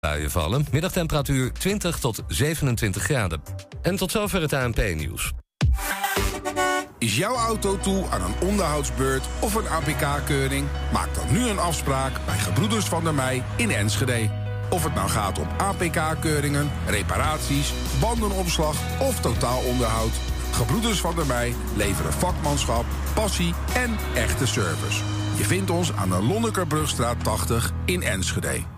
buien vallen. Middagtemperatuur 20 tot 27 graden. En tot zover het ANP-nieuws. Is jouw auto toe aan een onderhoudsbeurt of een APK-keuring? Maak dan nu een afspraak bij Gebroeders van der Mei in Enschede. Of het nou gaat om APK-keuringen, reparaties, bandenopslag of totaalonderhoud. Gebroeders van der Mei leveren vakmanschap, passie en echte service. Je vindt ons aan de Lonnekerbrugstraat 80 in Enschede.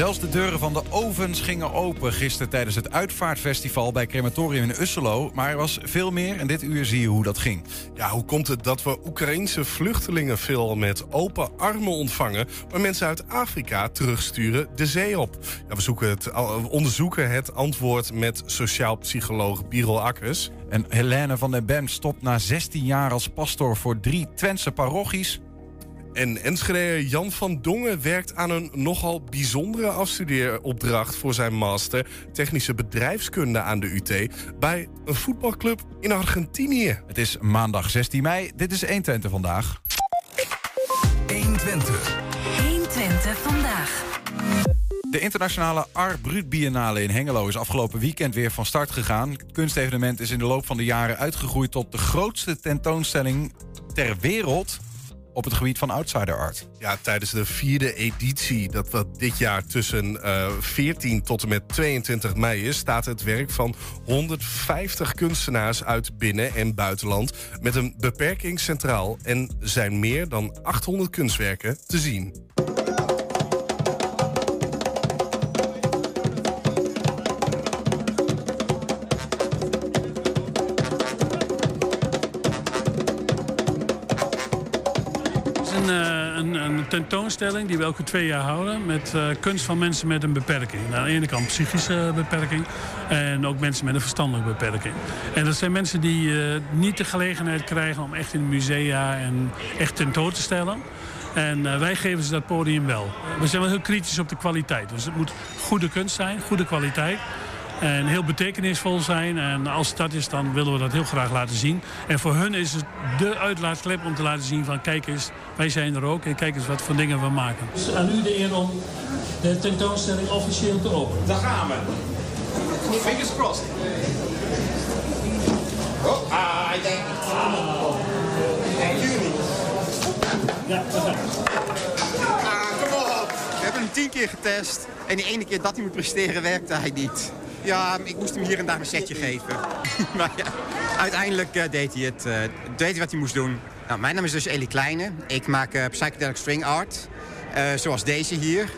Zelfs de deuren van de ovens gingen open gisteren tijdens het uitvaartfestival bij Crematorium in Usselo. Maar er was veel meer en dit uur zie je hoe dat ging. Ja, hoe komt het dat we Oekraïense vluchtelingen veel met open armen ontvangen, maar mensen uit Afrika terugsturen de zee op? Ja, we, zoeken het, we onderzoeken het antwoord met sociaal psycholoog Birol Akkers. En Helene van den Bem stopt na 16 jaar als pastor voor drie Twentse parochies. En Enschede Jan van Dongen werkt aan een nogal bijzondere afstudeeropdracht voor zijn master technische bedrijfskunde aan de UT bij een voetbalclub in Argentinië. Het is maandag 16 mei. Dit is 120 vandaag. 120. 120 vandaag. De internationale Art Brut Biennale in Hengelo is afgelopen weekend weer van start gegaan. Het kunstevenement is in de loop van de jaren uitgegroeid tot de grootste tentoonstelling ter wereld op het gebied van outsider art. Ja, tijdens de vierde editie, dat wat dit jaar tussen uh, 14 tot en met 22 mei is, staat het werk van 150 kunstenaars uit binnen- en buitenland met een beperking centraal en zijn meer dan 800 kunstwerken te zien. Tentoonstelling die we elke twee jaar houden met uh, kunst van mensen met een beperking. Nou, aan de ene kant psychische beperking en ook mensen met een verstandelijke beperking. En dat zijn mensen die uh, niet de gelegenheid krijgen om echt in musea en echt tentoon te stellen. En uh, wij geven ze dat podium wel. We zijn wel heel kritisch op de kwaliteit. Dus het moet goede kunst zijn, goede kwaliteit. En heel betekenisvol zijn. En als dat is, dan willen we dat heel graag laten zien. En voor hun is het de uitlaatklep om te laten zien van... kijk eens, wij zijn er ook en kijk eens wat voor dingen we maken. Dus aan u de eer om de tentoonstelling officieel te openen. Daar gaan we. Fingers crossed. Oh, ah, ik denk... En jullie. Ja, Ah, kom op. We hebben hem tien keer getest. En die ene keer dat hij moet presteren, werkte hij niet. Ja, ik moest hem hier en daar een setje geven. maar ja, uiteindelijk uh, deed hij het. Uh, deed hij wat hij moest doen. Nou, mijn naam is dus Elie Kleine. Ik maak uh, psychedelic string art. zoals deze hier.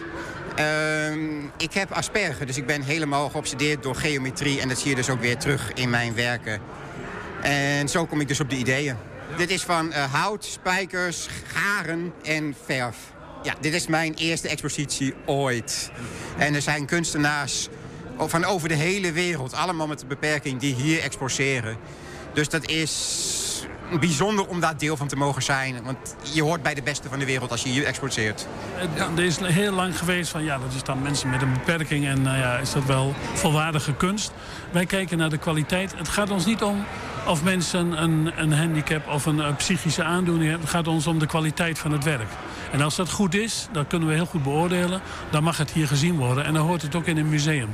Ehm, ik heb asperger, dus ik ben helemaal geobsedeerd door geometrie. En dat zie je dus ook weer terug in mijn werken. En zo kom ik dus op de ideeën. Dit is van hout, spijkers, garen en verf. Ja, dit is mijn eerste expositie ooit. En er zijn kunstenaars van over de hele wereld. Allemaal met een beperking die hier exporteren. Dus dat is bijzonder om daar deel van te mogen zijn. Want je hoort bij de beste van de wereld als je hier exporteert. Er is heel lang geweest van ja, dat is dan mensen met een beperking en uh, ja, is dat wel volwaardige kunst. Wij kijken naar de kwaliteit. Het gaat ons niet om of mensen een, een handicap of een, een psychische aandoening hebben. Het gaat ons om de kwaliteit van het werk. En als dat goed is, dat kunnen we heel goed beoordelen. Dan mag het hier gezien worden en dan hoort het ook in een museum.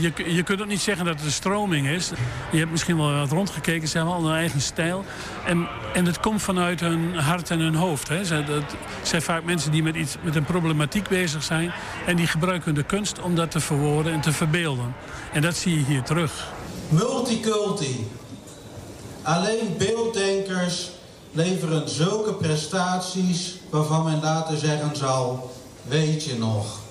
Je, je kunt ook niet zeggen dat het een stroming is. Je hebt misschien wel wat rondgekeken, ze hebben al een eigen stijl. En, en het komt vanuit hun hart en hun hoofd. Hè. Dat zijn vaak mensen die met, iets, met een problematiek bezig zijn. En die gebruiken de kunst om dat te verwoorden en te verbeelden. En dat zie je hier terug. Multiculti. Alleen beelddenkers leveren zulke prestaties waarvan men later zeggen zal... weet je nog...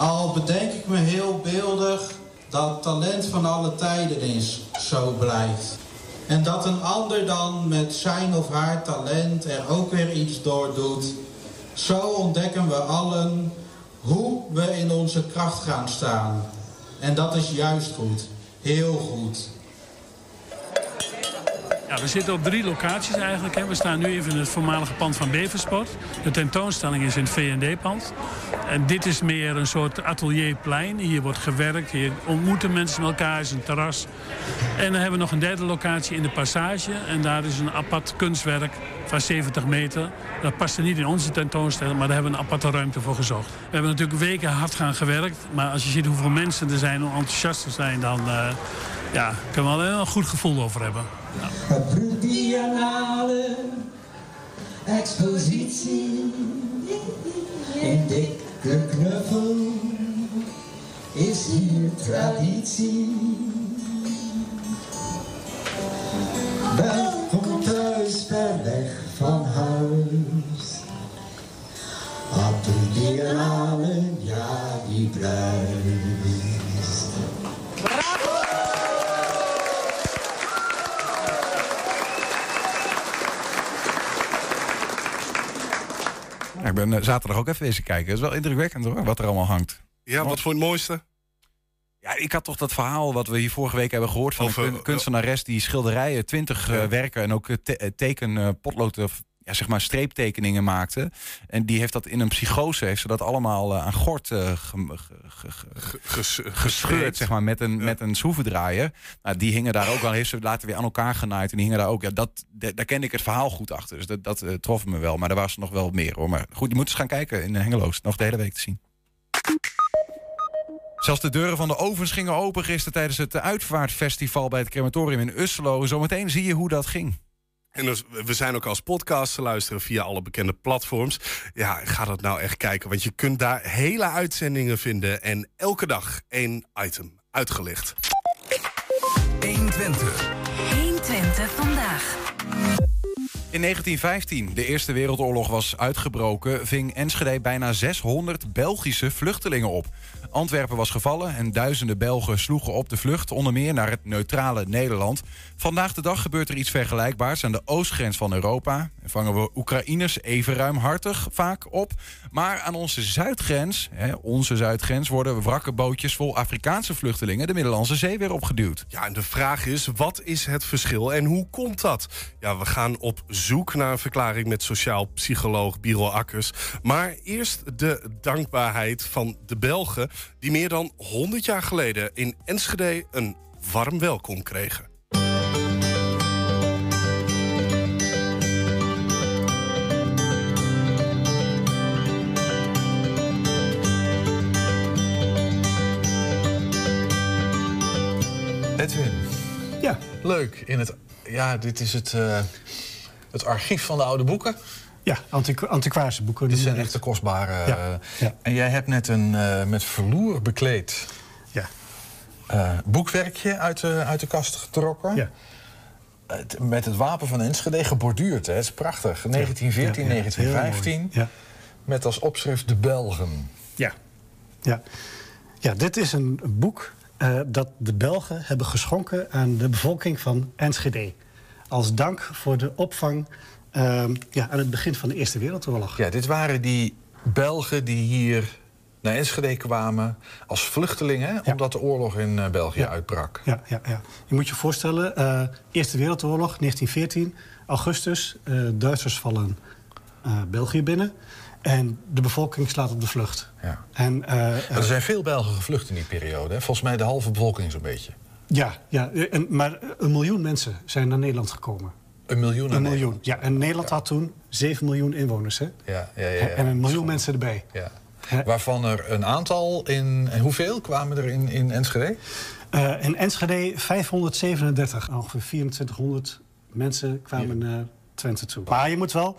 Al bedenk ik me heel beeldig dat talent van alle tijden is, zo blijft. En dat een ander dan met zijn of haar talent er ook weer iets door doet. Zo ontdekken we allen hoe we in onze kracht gaan staan. En dat is juist goed. Heel goed. Ja, we zitten op drie locaties eigenlijk. Hè. We staan nu even in het voormalige pand van Beversport. De tentoonstelling is in het V&D-pand. En dit is meer een soort atelierplein. Hier wordt gewerkt, hier ontmoeten mensen elkaar, is een terras. En dan hebben we nog een derde locatie in de Passage. En daar is een apart kunstwerk van 70 meter. Dat past er niet in onze tentoonstelling, maar daar hebben we een aparte ruimte voor gezocht. We hebben natuurlijk weken hard gaan gewerkt. Maar als je ziet hoeveel mensen er zijn, hoe enthousiast er zijn... dan uh, ja, kunnen we wel een goed gevoel over hebben. Biennale, expositie, in dikke knuffel is hier traditie. Welkom thuis per weg van huis. Biennale, ben zaterdag ook even wezen kijken. Het is wel indrukwekkend hoor, wat er allemaal hangt. Ja, wat voor het mooiste? Ja, ik had toch dat verhaal wat we hier vorige week hebben gehoord van Over- een kunstenares die schilderijen, twintig eh, werken en ook eh, te- eh, teken, eh, potlood, ja, zeg maar streeptekeningen maakte. En die heeft dat in een psychose, heeft ze dat allemaal eh, aan gort gem- ge- ge- ge- Ges- gescheurd, zeg maar, met een, met een schroevendraaier. Nou, die hingen daar ook al, heeft ze later weer aan elkaar genaaid. En die hingen daar ook, ja, dat, da- daar kende ik het verhaal goed achter. Dus dat, dat eh, trof me wel. Maar er was nog wel meer hoor. Maar goed, je moet eens gaan kijken in Hengeloos. Nog de hele week te zien. Zelfs de deuren van de ovens gingen open gisteren tijdens het uitvaartfestival bij het crematorium in Usselo. Zometeen zie je hoe dat ging. En dus, we zijn ook als podcast te luisteren via alle bekende platforms. Ja, ga dat nou echt kijken, want je kunt daar hele uitzendingen vinden. En elke dag één item uitgelicht. 120. 120 vandaag. In 1915, de Eerste Wereldoorlog was uitgebroken, ving Enschede bijna 600 Belgische vluchtelingen op. Antwerpen was gevallen en duizenden Belgen sloegen op de vlucht, onder meer naar het neutrale Nederland. Vandaag de dag gebeurt er iets vergelijkbaars aan de oostgrens van Europa. En vangen we Oekraïners even ruimhartig vaak op. Maar aan onze zuidgrens, hè, onze zuidgrens, worden wrakke bootjes vol Afrikaanse vluchtelingen de Middellandse Zee weer opgeduwd. Ja, en de vraag is, wat is het verschil en hoe komt dat? Ja, we gaan op zoek naar een verklaring met sociaal psycholoog Biro Akkers. Maar eerst de dankbaarheid van de Belgen... die meer dan 100 jaar geleden in Enschede een warm welkom kregen. Edwin. Ja. Leuk. In het, ja, dit is het, eh, het archief van de oude boeken. Ja, antiqu antiquarische boeken. Dit noemen zijn we echte kostbare. Ja, eh, ja. En jij hebt net een eh, met verloer bekleed Ja. eh, boekwerkje uit de, uit de kast getrokken. Ja. Met het wapen van Enschede geborduurd. Hè? Het is prachtig. 1914, Ja, ja, heel 1915. mooi. Ja. Met als opschrift De Belgen. Ja. Ja. ja, dit is een boek dat de Belgen hebben geschonken aan de bevolking van Enschede. Als dank voor de opvang ja, aan het begin van de Eerste Wereldoorlog. Ja, dit waren die Belgen die hier naar Enschede kwamen als vluchtelingen... omdat de oorlog in eh, België uitbrak. Ja, ja, ja. Je moet je voorstellen, eh, Eerste Wereldoorlog, 1914, augustus. eh, Duitsers vallen België binnen. En de bevolking slaat op de vlucht. Ja. En, er zijn veel Belgen gevlucht in die periode. Hè? Volgens mij de halve bevolking zo'n beetje. ja, ja en, maar een miljoen mensen zijn naar Nederland gekomen. Een miljoen Een miljoen, ja. En Nederland had toen 7 miljoen inwoners, hè? Ja, ja, ja. En een miljoen mensen erbij. Ja. Waarvan er een aantal in... En hoeveel kwamen er in, in Enschede? Eh, in Enschede 537. Ongeveer 2400 mensen kwamen naar Twente toe. Maar je moet wel...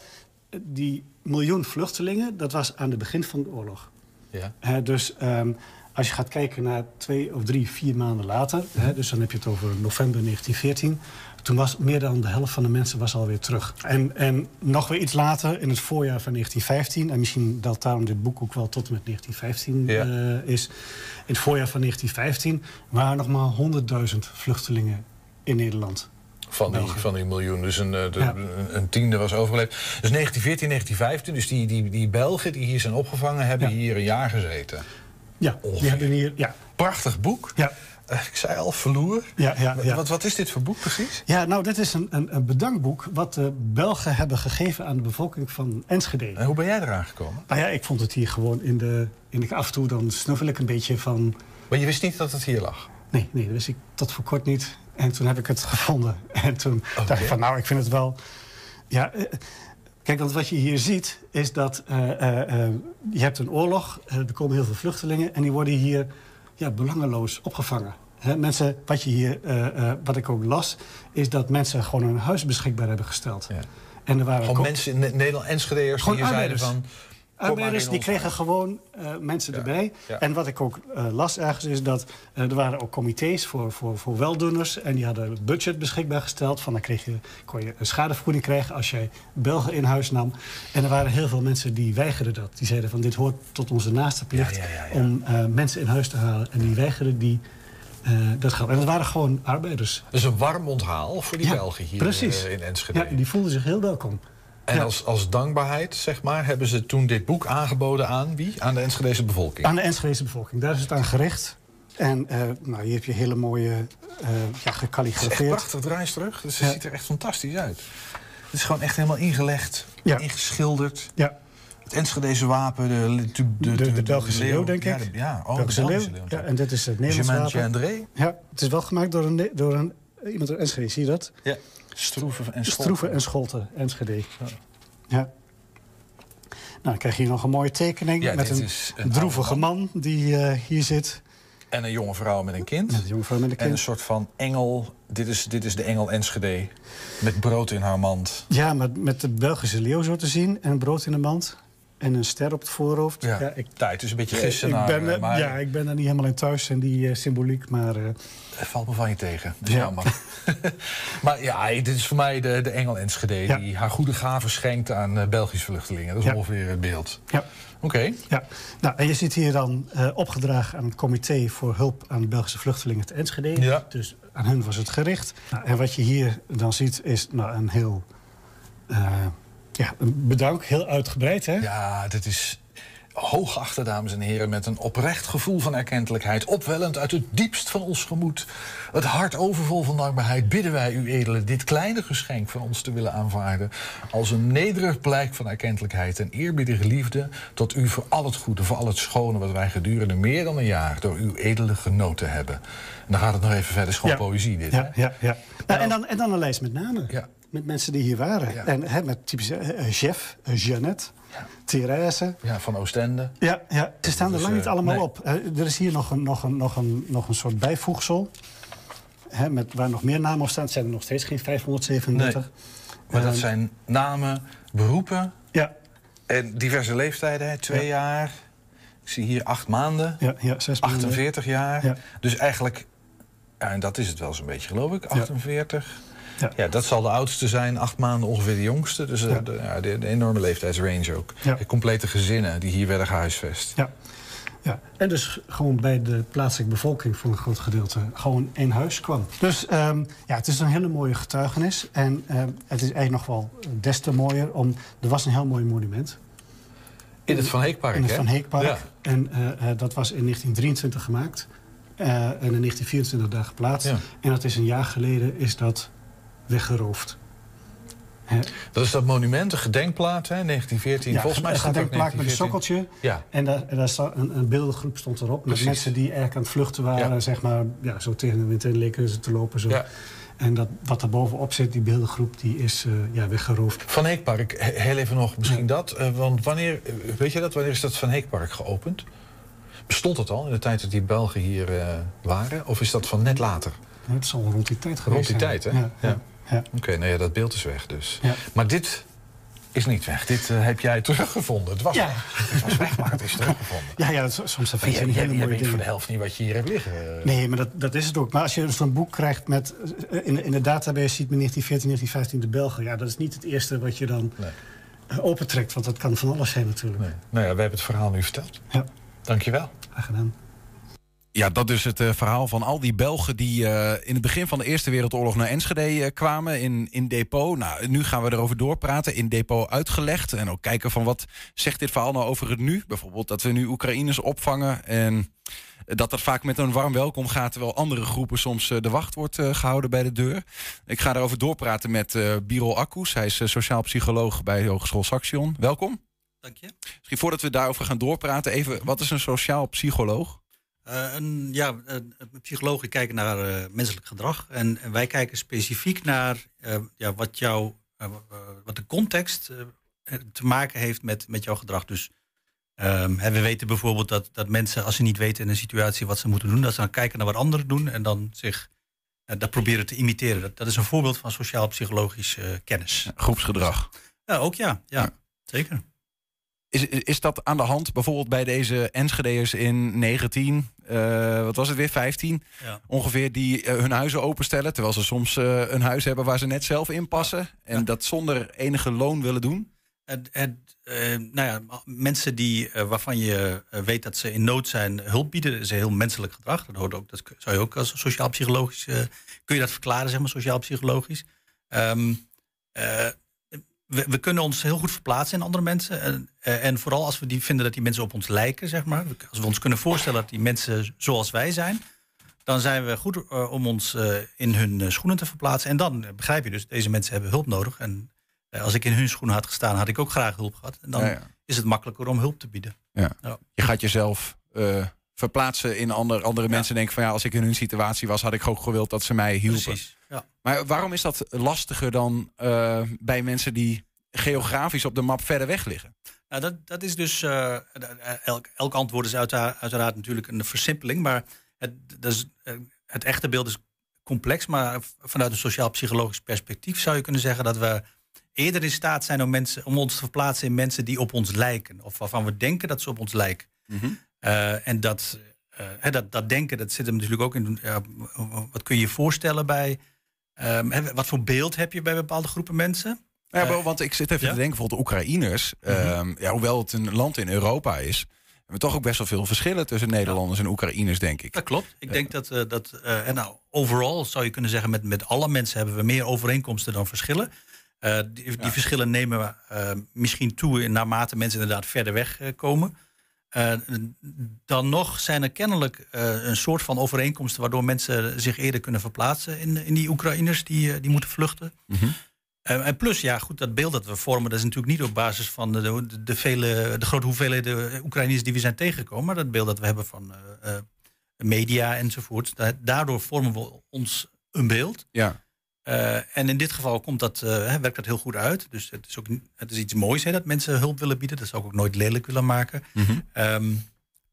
eh, Die miljoen vluchtelingen, dat was aan het begin van de oorlog. Ja. Dus ehm, als je gaat kijken naar twee of drie, vier maanden later... Hè, dus dan heb je het over november 1914... toen was meer dan de helft van de mensen was alweer terug. En, en nog weer iets later, in het voorjaar van 1915... en misschien dat daarom dit boek ook wel tot en met 1915 eh, is... in het voorjaar van 1915 waren nog maar 100.000 vluchtelingen in Nederland. Van die, van die miljoen. Dus een, eh, de, een tiende was overleefd. Dus 1914, 1915. Dus die, die, die Belgen die hier zijn opgevangen, hebben hier een jaar gezeten. Ja, die hebben hier. Ja. Prachtig boek. Ja. Eh, ik zei al, verloer. Ja, ja, ja. Wat, wat is dit voor boek precies? Ja, nou, dit is een, een, een bedankboek wat de Belgen hebben gegeven aan de bevolking van Enschede. En hoe ben jij eraan gekomen? Nou ja, ik vond het hier gewoon in de. In de af en toe dan snuffel ik een beetje van. Maar je wist niet dat het hier lag? Nee, nee, dat wist ik tot voor kort niet. En toen heb ik het gevonden. En toen dacht ik van, nou, ik vind het wel... Ja, eh, kijk, want wat je hier ziet is dat uh, uh, je hebt een oorlog. er komen heel veel vluchtelingen en die worden hier ja, belangeloos opgevangen. He, mensen, wat, je hier, wat ik ook las, is dat mensen gewoon hun huis beschikbaar hebben gesteld. Ja. En er waren gewoon mensen in Nederland, Enschede'ers, die hier zeiden van... Arbeiders die kregen gewoon uh, mensen erbij. Ja. En wat ik ook uh, las ergens is dat uh, er waren ook comité's voor, voor, voor weldoeners. En die hadden budget beschikbaar gesteld. Van dan kreeg je, kon je een schadevergoeding krijgen als jij Belgen in huis nam. En er waren heel veel mensen die weigerden dat. Die zeiden van dit hoort tot onze naaste plicht ja, om mensen in huis te halen. En die weigerden die dat geld. En dat waren gewoon arbeiders. Dus een warm onthaal voor die Belgen hier precies. in Enschede. Ja, die voelden zich heel welkom. En als, als dankbaarheid, zeg maar, hebben ze toen dit boek aangeboden aan wie? Aan de Enschedese bevolking? Aan de Enschedese bevolking. Daar is het aan gericht. En uh, nou, hier heb je hele mooie, uh, ja, gekalligrafeerd. Het is echt prachtig draais terug. Dus het ja. ziet er echt fantastisch uit. Het is gewoon echt helemaal ingelegd, ja. ingeschilderd. Ja. Het Enschedese wapen, de, de, de, de, de Belgische leeuw, denk ik. Ja, de, ja oh, Belgische, Belgische leeuw. Ja, en dit is het Nederlands wapen. André. Ja, het is wel gemaakt door, een, door een, iemand uit Enschede, zie je dat? Ja, Stroeven en Scholten. Stroeven en Scholten, Enschede. Ja. Ja. Nou, dan krijg je hier nog een mooie tekening ja, met een, een droevige man die uh, hier zit. En een jonge vrouw met een kind. Een jonge vrouw met een kind. En een soort van engel. Dit is, dit is de engel Enschede. Met brood in haar mand. Ja, met, met de Belgische leeuw zo te zien. En brood in de mand. En een ster op het voorhoofd. Ja, ja ik, tijd is een beetje gissen ik ben, naar, maar... Ja, ik ben er niet helemaal in thuis en die uh, symboliek, maar... Uh... Valt me van je tegen, dat is ja. jammer. maar ja, dit is voor mij de, de engel Enschede... Ja. die haar goede gaven schenkt aan uh, Belgische vluchtelingen. Dat is ongeveer het beeld. Ja. Oké. Okay. Ja. Nou, en je ziet hier dan opgedragen aan het comité... voor hulp aan Belgische vluchtelingen te Enschede. Ja. Dus aan hun was het gericht. Nou, en wat je hier dan ziet is nou, een heel... Ja, bedankt. Heel uitgebreid, hè? Ja, dit is hooggeachte dames en heren... met een oprecht gevoel van erkentelijkheid... opwellend uit het diepst van ons gemoed... het hart overvol van dankbaarheid... bidden wij u edelen dit kleine geschenk van ons te willen aanvaarden... als een nederig blijk van erkentelijkheid en eerbiedige liefde... tot u voor al het goede, voor al het schone... wat wij gedurende meer dan een jaar door uw edele genoten hebben. En dan gaat het nog even verder, schoon ja. poëzie dit, ja, hè? Ja, ja. Nou, en, dan, en dan een lijst met namen. Ja met mensen die hier waren. Ja. En hè, met typische uh, Jeff, uh, Jeannette, ja. Therese. Ja, van Oostende. Ja, ja. ze staan er lang niet uh, allemaal nee. op. er is hier nog een, nog een, nog een, nog een soort bijvoegsel. Hè, met, waar nog meer namen op staan. Het zijn er nog steeds geen 537. Nee. Maar dat zijn namen, beroepen. Ja. En diverse leeftijden, hè? twee Ja. jaar. Ik zie hier acht maanden. Ja, ja, zes maanden. 48 jaar. Ja. Dus eigenlijk, ja, en dat is het wel zo'n beetje, geloof ik, 48. Ja. Ja. dat zal de oudste zijn, acht maanden ongeveer de jongste. Dus eh, Ja. de, ja, de, de enorme leeftijdsrange ook. De complete gezinnen die hier werden gehuisvest. Ja. Ja, en dus gewoon bij de plaatselijke bevolking voor een groot gedeelte gewoon in huis kwam. Dus ehm, ja, het is een hele mooie getuigenis. En ehm, het is eigenlijk nog wel des te mooier, om, er was een heel mooi monument. In het Van Heekpark, In het hè? Van Heekpark. Ja. En eh, eh, dat was in 1923 gemaakt. eh, en in 1924 daar geplaatst. Ja. En dat is een jaar geleden is dat weggeroofd. Dat is dat monument, een gedenkplaat, hè, 1914. ja, Volgens mij een staat ook gedenkplaat met een 1914. sokkeltje. Ja. En daar, daar staat een, een beeldengroep stond erop. Met mensen die eigenlijk aan het vluchten waren. Ja. Zeg maar, ja, zo tegen de wind in leken ze te lopen. Zo. Ja. En dat, wat er bovenop zit, die beeldengroep, die is eh, ja, weggeroofd. Van Heekpark, he- heel even nog misschien dat. eh, want wanneer, eh, weet je dat, wanneer is dat Van Heekpark geopend? Bestond het al in de tijd dat die Belgen hier waren? Of is dat van net later? Het zal rond die tijd geweest Rond die zijn. tijd, hè? Ja, ja. Oké, nou ja, dat beeld is weg dus. Ja. Maar dit is niet weg. Dit eh, heb jij teruggevonden. Het was, Ja. het was weg, maar het is teruggevonden. Ja, ja dat- soms jij, je hele jij mooie weet voor de helft niet wat je hier hebt liggen. Nee, maar dat, dat is het ook. Maar als je zo'n boek krijgt met... eh, In, in de database ziet men 1914, 1915 de Belgen. Ja, dat is niet het eerste wat je dan eh, opentrekt. Want dat kan van alles zijn natuurlijk. Nou ja, we hebben het verhaal nu verteld. Ja. Dankjewel. Graag gedaan. Ja, dat is het eh, verhaal van al die Belgen die eh, in het begin van de Eerste Wereldoorlog naar Enschede eh, kwamen in, in depot. Nou, nu gaan we erover doorpraten, in depot uitgelegd. En ook kijken van wat zegt dit verhaal nou over het nu? Bijvoorbeeld dat we nu Oekraïners opvangen en dat dat vaak met een warm welkom gaat... terwijl andere groepen soms de wacht wordt eh, gehouden bij de deur. Ik ga erover doorpraten met Birol Akkoes. Hij is sociaal psycholoog bij Hogeschool Saxion. Welkom. Dank je. Misschien voordat we daarover gaan doorpraten, even wat is een sociaal psycholoog? Eh, een, ja, psychologen kijken naar eh, menselijk gedrag. En, en wij kijken specifiek naar eh, ja, wat, jou, wat de context te maken heeft met, met jouw gedrag. Dus ehm, we weten bijvoorbeeld dat, dat mensen, als ze niet weten in een situatie wat ze moeten doen, dat ze dan kijken naar wat anderen doen en dan zich dat proberen te imiteren. Dat, dat is een voorbeeld van sociaal-psychologisch eh, kennis. Groepsgedrag. Ja, ook ja. Ja, zeker. Is, is dat aan de hand bijvoorbeeld bij deze Enschede'ers in 19, eh, wat was het weer, 15 Ja. ongeveer, die eh, hun huizen openstellen, terwijl ze soms eh, een huis hebben waar ze net zelf in passen en dat zonder enige loon willen doen? Het, het, nou ja, mensen die, waarvan je weet dat ze in nood zijn, hulp bieden, is een heel menselijk gedrag. Dat, hoort ook, dat zou je ook als sociaal-psychologisch, kun je dat verklaren, zeg maar, sociaal-psychologisch. Ehm, eh, we, we kunnen ons heel goed verplaatsen in andere mensen. En, eh, en vooral als we die vinden dat die mensen op ons lijken, zeg maar. Als we ons kunnen voorstellen dat die mensen zoals wij zijn, dan zijn we goed eh, om ons eh, in hun schoenen te verplaatsen. En dan begrijp je dus, deze mensen hebben hulp nodig. En als ik in hun schoenen had gestaan, had ik ook graag hulp gehad. En dan Ja, ja. is het makkelijker om hulp te bieden. Ja. Ja. Je gaat jezelf verplaatsen in ander, andere mensen. Denken van ja, als ik in hun situatie was, had ik ook gewild dat ze mij hielpen. Precies, ja. Maar waarom is dat lastiger dan eh, bij mensen die geografisch op de map verder weg liggen? Nou, dat, dat is dus. eh, elk, elk antwoord is uiteraard, uiteraard natuurlijk een versimpeling. Maar het, dat is, eh, het echte beeld is complex. Maar vanuit een sociaal-psychologisch perspectief zou je kunnen zeggen dat we eerder in staat zijn om, mensen, om ons te verplaatsen in mensen die op ons lijken. Of waarvan we denken dat ze op ons lijken. Eh, en dat, eh, dat, dat denken, dat zit hem natuurlijk ook in. ja, wat kun je je voorstellen bij. ehm, wat voor beeld heb je bij bepaalde groepen mensen? Ja, Eh, want ik zit even ja? te denken, bijvoorbeeld de Oekraïners. Mhm. ehm, ja, hoewel het een land in Europa is, hebben we toch ook best wel veel verschillen tussen Nederlanders en Oekraïners, denk ik. Dat klopt. Ik denk dat, dat en nou, overal zou je kunnen zeggen, met, met alle mensen hebben we meer overeenkomsten dan verschillen. Die, die verschillen nemen misschien toe naarmate mensen inderdaad verder weg komen. Eh, dan nog zijn er kennelijk eh, een soort van overeenkomsten waardoor mensen zich eerder kunnen verplaatsen in, in die Oekraïners die, eh, die moeten vluchten. Eh, en plus, ja, goed, dat beeld dat we vormen, dat is natuurlijk niet op basis van de, de, de vele, de grote hoeveelheden Oekraïners die we zijn tegengekomen, maar dat beeld dat we hebben van media enzovoort. Da- Daardoor vormen we ons een beeld. Ja. Eh, en in dit geval komt dat, eh, werkt dat heel goed uit. Dus het is ook het is iets moois hè, dat mensen hulp willen bieden. Dat zou ik ook nooit lelijk willen maken. Ehm,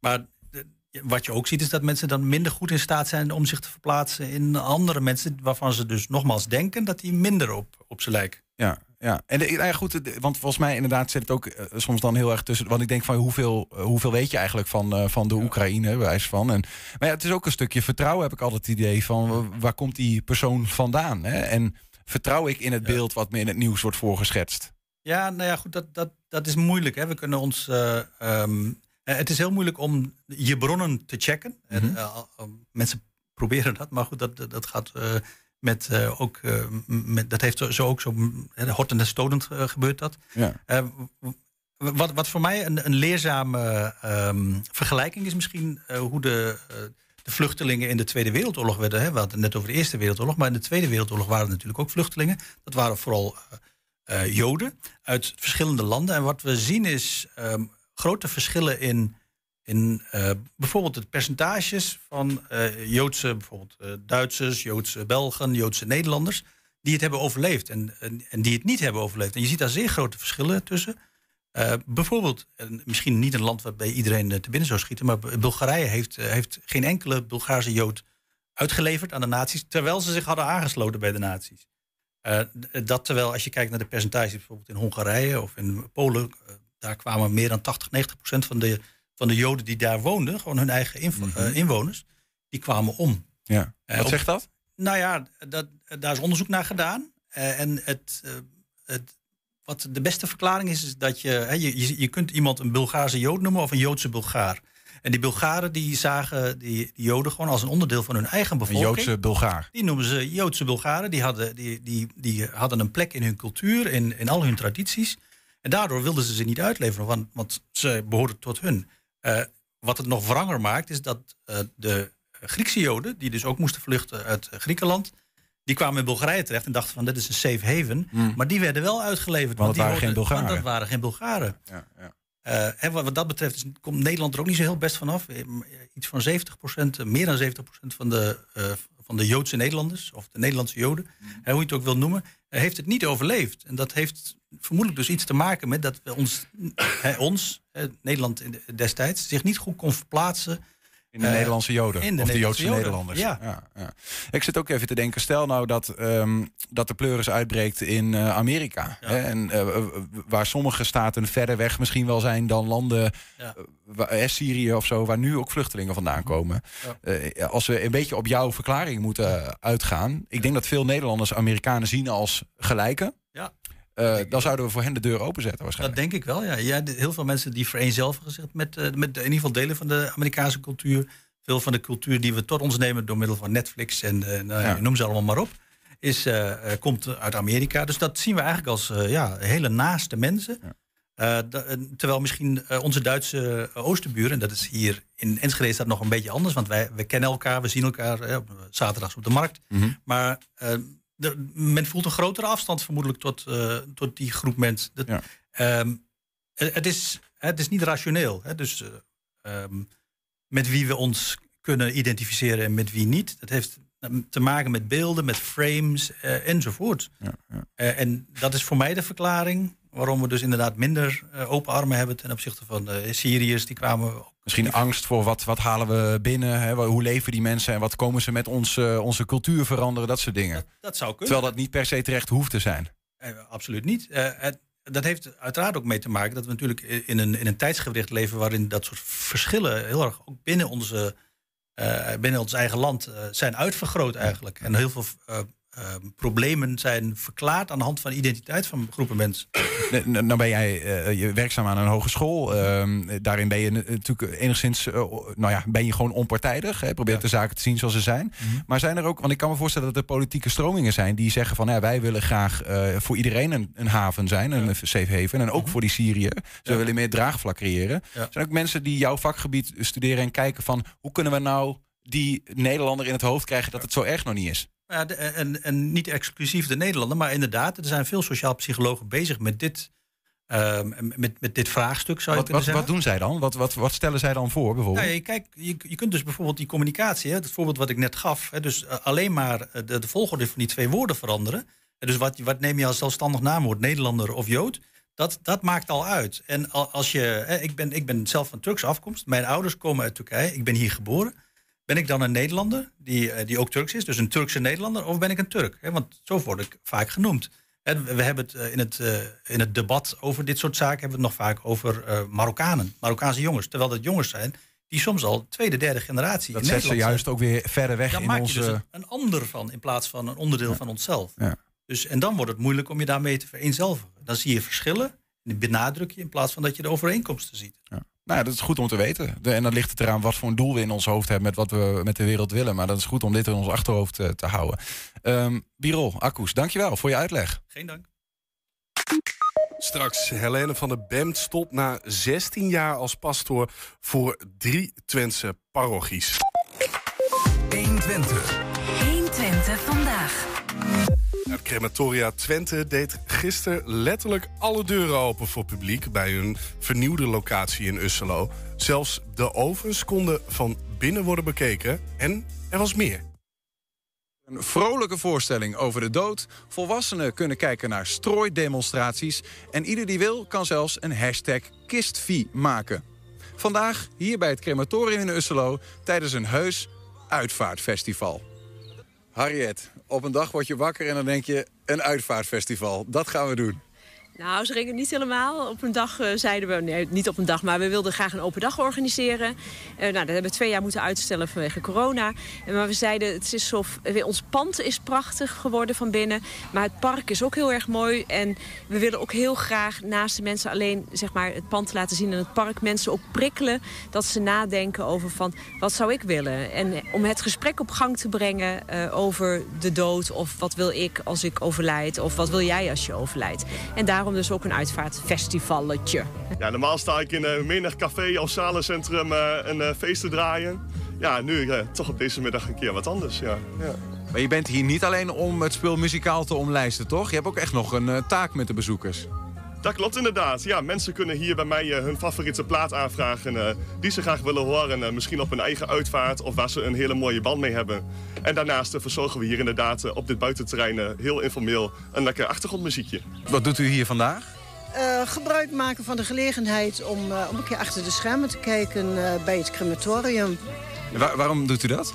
maar de- wat je ook ziet is dat mensen dan minder goed in staat zijn om zich te verplaatsen in andere mensen waarvan ze dus nogmaals denken dat die minder op, op ze lijken. Ja, ja. En de, nou ja, goed, de- want volgens mij inderdaad zit het ook eh, soms dan heel erg tussen. Want ik denk van hoeveel, eh, hoeveel weet je eigenlijk van, eh, van de Oekraïne, wijs van. En, maar ja, het is ook een stukje vertrouwen, heb ik altijd het idee van wa- waar komt die persoon vandaan? Hè? En vertrouw ik in het beeld wat me in het nieuws wordt voorgeschetst? Ja, nou ja, goed, dat, dat, dat is moeilijk. Hè. We kunnen ons. eh, ehm, eh, het is heel moeilijk om je bronnen te checken. En, Mhm. eh, mensen proberen dat, maar goed, dat, dat- gaat eh, met eh, ook. eh, met, dat heeft zo- ook zo. hortend en stonend eh, gebeurt dat. Ja. Wat, wat voor mij een, een leerzame ehm, vergelijking is misschien hoe de, de vluchtelingen in de Tweede Wereldoorlog werden. Hè. We hadden het net over de Eerste Wereldoorlog, maar in de Tweede Wereldoorlog waren er natuurlijk ook vluchtelingen. Dat waren vooral Joden uit verschillende landen. En wat we zien is ehm, grote verschillen in, in eh, bijvoorbeeld de percentages van eh, Joodse, bijvoorbeeld eh, Duitsers, Joodse Belgen, Joodse Nederlanders, die het hebben overleefd en, en, en die het niet hebben overleefd. En je ziet daar zeer grote verschillen tussen. Bijvoorbeeld, en misschien niet een land waarbij iedereen te binnen zou schieten, maar Bulgarije heeft, heeft geen enkele Bulgaarse Jood uitgeleverd aan de nazi's, terwijl ze zich hadden aangesloten bij de nazi's. Dat terwijl als je kijkt naar de percentages bijvoorbeeld in Hongarije of in Polen, daar kwamen meer dan 80, 90 procent van de, van de Joden die daar woonden, gewoon hun eigen inv- eh, inwoners, die kwamen om. Ja. Eh, Wat op- zegt dat? Nou ja, dat, daar is onderzoek naar gedaan. Eh, en het, het, wat de beste verklaring is, is dat je, hè, je, je, kunt iemand een Bulgaarse Jood noemen of een Joodse Bulgaar. En die Bulgaren die zagen die, die Joden gewoon als een onderdeel van hun eigen Een bevolking. Joodse Bulgaar. Die noemen ze Joodse Bulgaren. Die hadden, die, die, die hadden een plek in hun cultuur, in, in al hun tradities. En daardoor wilden ze ze niet uitleveren, want, want ze behoorden tot hun. Eh, wat het nog wranger maakt, is dat eh, de Griekse Joden, die dus ook moesten vluchten uit Griekenland, die kwamen in Bulgarije terecht en dachten van dit is een safe haven. Maar die werden wel uitgeleverd. Hmm. Want die waren geen hoorden- Bulgaren. Want dat waren geen Bulgaren. Ja, ja. Eh, en wat, wat dat betreft is, komt Nederland er ook niet zo heel best vanaf. Iets van 70%, eh, meer dan 70% van de, van de Joodse Nederlanders, of de Nederlandse Joden, eh, hoe je het ook wil noemen, eh, heeft het niet overleefd. En dat heeft vermoedelijk dus iets te maken met dat we ons, ons Nederland destijds, zich niet goed kon verplaatsen. In de eh, Nederlandse Joden. in de of de Joodse Joden. Nederlanders. Ja. Ja, Ik zit ook even te denken. Stel nou dat, ehm, dat de pleuris uitbreekt in eh, Amerika. Hè, en, eh, waar sommige staten verder weg misschien wel zijn dan landen. Waar- Syrië of zo, waar nu ook vluchtelingen vandaan komen. Als we een beetje op jouw verklaring moeten uitgaan. Ik denk dat veel Nederlanders Amerikanen zien als gelijken. Eh, dan zouden we voor hen de deur openzetten Dat waarschijnlijk. denk ik wel, ja. ja heel veel mensen die vereenzelvigen zich met, eh, met in ieder geval delen van de Amerikaanse cultuur. Veel van de cultuur die we tot ons nemen door middel van Netflix en eh, nou, ja. Noem ze allemaal maar op. Is, komt uit Amerika. Dus dat zien we eigenlijk als ja, hele naaste mensen. Terwijl misschien onze Duitse oosterburen, en dat is hier in Enschede is dat nog een beetje anders, want wij, wij kennen elkaar, we zien elkaar zaterdags op de markt. Mhm. Maar men voelt een grotere afstand vermoedelijk tot, eh, tot die groep mensen. Dat, ehm, het, het is, het is niet rationeel. Hè? Dus eh, ehm, met wie we ons kunnen identificeren en met wie niet. Dat heeft te maken met beelden, met frames eh, enzovoort. Eh, en dat is voor mij de verklaring waarom we dus inderdaad minder eh, open armen hebben ten opzichte van de Syriërs. Die kwamen ook Misschien angst voor wat, wat halen we binnen, hè? hoe leven die mensen en wat komen ze met ons, eh, onze cultuur veranderen, dat soort dingen. Dat zou kunnen. Terwijl dat niet per se terecht hoeft te zijn. Eh, absoluut niet. Eh, het, dat heeft uiteraard ook mee te maken dat we natuurlijk in een, in een tijdsgewricht leven waarin dat soort verschillen heel erg ook binnen, onze, eh, binnen ons eigen land eh, zijn uitvergroot eigenlijk. En heel veel eh, eh, problemen zijn verklaard aan de hand van identiteit van groepen mensen. N- n- Nou ben jij eh, werkzaam aan een hogeschool. Ehm, daarin ben je natuurlijk enigszins, eh, nou ja, ben je gewoon onpartijdig. Hè? Probeer de zaken te zien zoals ze zijn. Maar zijn er ook, want ik kan me voorstellen dat er politieke stromingen zijn die zeggen van, ja, wij willen graag eh, voor iedereen een, een haven zijn, een safe haven, en ook voor die Syriërs. Ze willen meer draagvlak creëren. Zijn ook mensen die jouw vakgebied studeren en kijken van, hoe kunnen we nou die Nederlander in het hoofd krijgen dat het zo erg nog niet is? Ja, de- en, en niet exclusief de Nederlander, maar inderdaad, er zijn veel sociaal psychologen bezig met dit, ehm, met, met dit vraagstuk, zou je Wat, wat, zeggen. wat doen zij dan? Wat, wat, wat stellen zij dan voor bijvoorbeeld? Nou, ja, kijk, je, je kunt dus bijvoorbeeld die communicatie, hè, het voorbeeld wat ik net gaf, hè, dus eh, alleen maar eh, de, de volgorde van die twee woorden veranderen. Hè, dus wat, wat neem je als zelfstandig naamwoord, Nederlander of Jood? Dat, dat maakt al uit. En al- als je, hè, ik, ben, ik ben zelf van Turkse afkomst, mijn ouders komen uit Turkije, ik ben hier geboren. Ben ik dan een Nederlander die, eh, die ook Turks is, dus een Turkse Nederlander, of ben ik een Turk? Want zo word ik vaak genoemd. We hebben het eh, in het, eh, in het debat over dit soort zaken hebben we het nog vaak over Marokkanen, Marokkaanse jongens. Terwijl dat jongens zijn die soms al tweede, derde generatie Dat zet ze juist ook weer verder weg Dan in maak onze... je dus een, een ander van in plaats van een onderdeel van onszelf. Ja. Dus, en dan wordt het moeilijk om je daarmee te vereenzelvigen. Dan zie je verschillen en die benadruk je in plaats van dat je de overeenkomsten ziet. Nou, ja, dat is goed om te weten. De- en dan ligt het eraan wat voor een doel we in ons hoofd hebben met wat we met de wereld willen. Maar dat is goed om dit in ons achterhoofd eh, te houden. Ehm Birol, Akkoes, dankjewel voor je uitleg. Geen dank. Straks, Helene van der Bemt stopt na 16 jaar als pastoor voor drie Twentse parochies. 120. 120 vandaag. Het crematoria Twente deed gisteren letterlijk alle deuren open voor publiek bij hun vernieuwde locatie in Usselo. Zelfs de ovens konden van binnen worden bekeken en er was meer. Een vrolijke voorstelling over de dood. Volwassenen kunnen kijken naar strooidemonstraties. En ieder die wil kan zelfs een hashtag kistvie maken. Vandaag hier bij het crematorium in Usselo tijdens een heus uitvaartfestival. Harriet, op een dag word je wakker en dan denk je... een uitvaartfestival. Dat gaan we doen. Nou, ze gingen niet helemaal. Op een dag uh, zeiden we, nee, niet op een dag, maar we wilden graag een open dag organiseren. Uh, nou, dat hebben we twee jaar moeten uitstellen vanwege corona. Maar we zeiden, het is zo, ons pand is prachtig geworden van binnen. Maar het park is ook heel erg mooi. En we willen ook heel graag naast de mensen alleen zeg maar, het pand laten zien en het park. Mensen ook prikkelen dat ze nadenken over van, wat zou ik willen? En om het gesprek op gang te brengen over de dood. Of wat wil ik als ik overlijd? Of wat wil jij als je overlijdt? En daarom dus ook een uitvaartfestivalletje. Ja, normaal sta ik in een menig café of zalencentrum uh, een uh, feest te draaien. Ja, nu uh, toch op deze middag een keer wat anders, ja. ja. Maar je bent hier niet alleen om het spul muzikaal te omlijsten, toch? Je hebt ook echt nog een taak met de bezoekers. Dat klopt inderdaad. Ja, mensen kunnen hier bij mij uh, hun favoriete plaat aanvragen uh, die ze graag willen horen. Uh, misschien op hun eigen uitvaart of waar ze een hele mooie band mee hebben. En daarnaast verzorgen we hier inderdaad op dit buitenterrein heel informeel een lekker achtergrondmuziekje. Wat doet u hier vandaag? gebruik maken van de gelegenheid om, om een keer achter de schermen te kijken bij het crematorium. Waar, waarom doet u dat?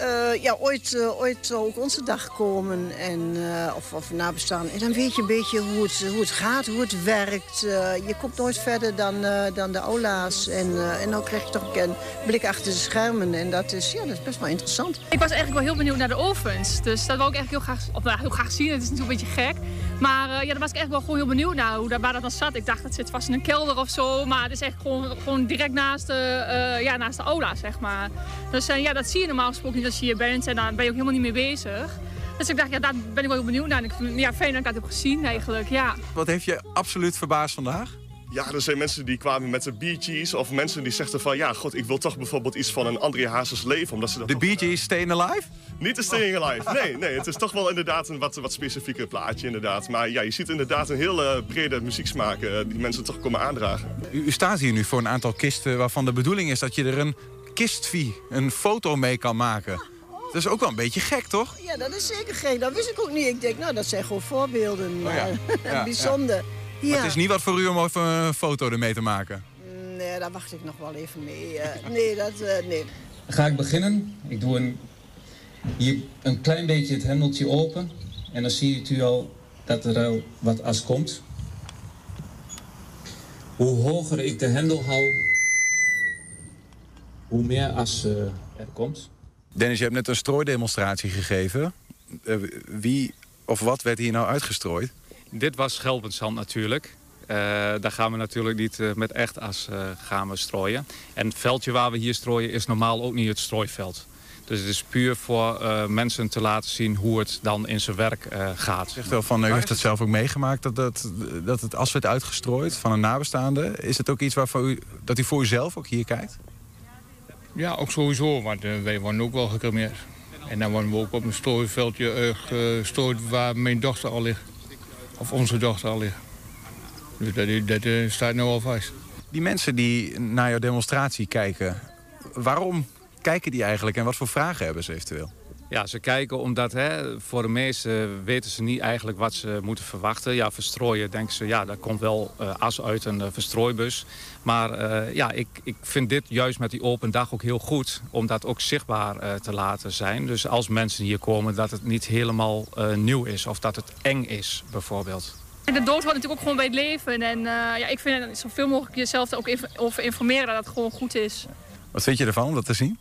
Uh, ja, ooit, uh, ooit zal ook onze dag komen. En, uh, of, of nabestaan. En dan weet je een beetje hoe het, hoe het gaat, hoe het werkt. je komt nooit verder dan, dan de aula's. En, en dan krijg je toch een blik achter de schermen. En dat is, ja, dat is best wel interessant. Ik was eigenlijk wel heel benieuwd naar de ovens. Dus dat wil ik eigenlijk heel graag, of, nou, heel graag zien. Het is natuurlijk een beetje gek. Maar ja, daar was ik echt wel gewoon heel benieuwd naar hoe, waar dat dan zat. Ik dacht, dat zit vast in een kelder of zo. Maar het is echt gewoon, gewoon direct naast de, ja, naast de aula, zeg maar. Dus ja, dat zie je normaal gesproken niet als je hier bent. En dan ben je ook helemaal niet mee bezig. Dus ik dacht, ja, daar ben ik wel heel benieuwd naar. En ik vind, ja, fijn dat ik dat heb gezien eigenlijk, ja. Wat heeft je absoluut verbaasd vandaag? Ja, er zijn mensen die kwamen met de Bee Gees. Of mensen die zeggen van, ja, god, ik wil toch bijvoorbeeld iets van een André Hazes leven. Omdat ze dat de Bee Gees Staying Alive? Niet de Staying Alive, nee. nee het is toch wel inderdaad een wat, wat specifieker plaatje, inderdaad. Maar ja, je ziet inderdaad een hele brede muzieksmaak uh, die mensen toch komen aandragen. U, u staat hier nu voor een aantal kisten waarvan de bedoeling is dat je er een kistvie, een foto mee kan maken. Dat is ook wel een beetje gek, toch? Ja, dat is zeker gek. Dat wist ik ook niet. Ik denk, nou, dat zijn gewoon voorbeelden. Oh, ja. ja, Bijzonder. Ja. Maar het is niet wat voor u om even een foto ermee te maken? Nee, daar wacht ik nog wel even mee. Uh, nee, dat, uh, nee. Dan ga ik beginnen. Ik doe een, hier een klein beetje het hendeltje open. En dan ziet u al dat er al wat as komt. Hoe hoger ik de hendel hou, hoe meer as uh, er komt. Dennis, je hebt net een strooidemonstratie gegeven. Uh, wie of wat werd hier nou uitgestrooid? Dit was schelpenzand natuurlijk. Uh, daar gaan we natuurlijk niet uh, met echt as gaan we strooien. En het veldje waar we hier strooien is normaal ook niet het strooiveld. Dus het is puur voor mensen te laten zien hoe het dan in zijn werk gaat. Zegt wel van, u heeft het zelf ook meegemaakt dat, dat, dat het as werd uitgestrooid van een nabestaande. Is het ook iets waarvoor u, dat u voor uzelf ook hier kijkt? Ja, ook sowieso, want uh, wij worden ook wel gecremeerd. En dan worden we ook op een strooiveldje uh, gestrooid waar mijn dochter al ligt. Of onze dochter al ligt. Dus dat, dat uh, staat nu al vast. Die mensen die naar jouw demonstratie kijken, waarom kijken die eigenlijk en wat voor vragen hebben ze eventueel? Ja, ze kijken omdat hè, voor de meesten weten ze niet eigenlijk wat ze moeten verwachten. Ja, verstrooien denken ze, ja, daar komt wel uh, as uit een uh, verstrooibus. Maar uh, ja, ik, ik vind dit juist met die open dag ook heel goed... om dat ook zichtbaar te laten zijn. Dus als mensen hier komen, dat het niet helemaal nieuw is... of dat het eng is, bijvoorbeeld. De dood hoort natuurlijk ook gewoon bij het leven. En ja, ik vind zoveel mogelijk jezelf er ook inf over informeren dat het gewoon goed is. Wat vind je ervan om dat te zien?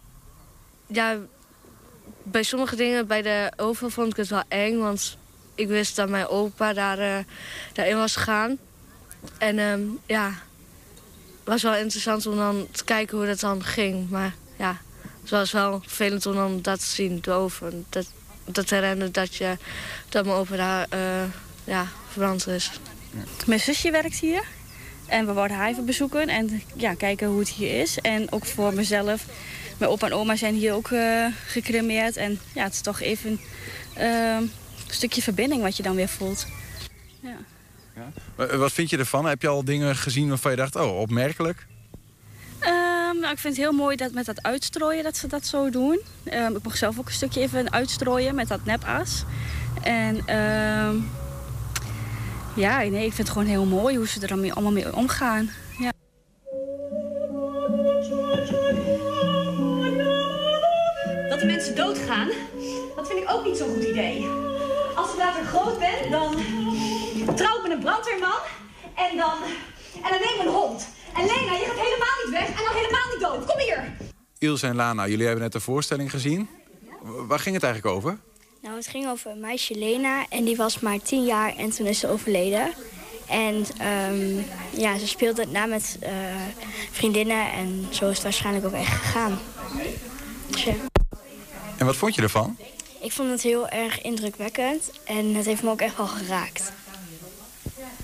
Ja, bij sommige dingen, bij de oven vond ik het wel eng. Want ik wist dat mijn opa daar, uh, daarin was gegaan. En um, ja, was wel interessant om dan te kijken hoe dat dan ging. Maar ja, het was wel vervelend om dan dat te zien, de oven. Dat, dat herinneren dat, je, dat mijn opa daar uh, ja, verbrand is. Mijn zusje werkt hier. En we worden haar even bezoeken en ja, kijken hoe het hier is. En ook voor mezelf mijn opa en oma zijn hier ook uh, gecremeerd. En ja, het is toch even uh, een stukje verbinding wat je dan weer voelt. Ja. Ja. Wat vind je ervan? Heb je al dingen gezien waarvan je dacht, oh, opmerkelijk? Um, nou, ik vind het heel mooi dat met dat uitstrooien dat ze dat zo doen. Um, ik mocht zelf ook een stukje even uitstrooien met dat nepas. En um, ja, nee, ik vind het gewoon heel mooi hoe ze er allemaal mee omgaan. Brandweerman. En dan, en dan neem ik een hond. En Lena, je gaat helemaal niet weg en dan helemaal niet dood. Kom hier. Ilse en Lana, jullie hebben net de voorstelling gezien. Waar ging het eigenlijk over? Nou, het ging over een meisje Lena en die was maar tien jaar en toen is ze overleden. En ehm, ja, ze speelde het na met eh, vriendinnen en zo is het waarschijnlijk ook echt gegaan. Dus ja. En wat vond je ervan? Ik vond het heel erg indrukwekkend en het heeft me ook echt wel geraakt.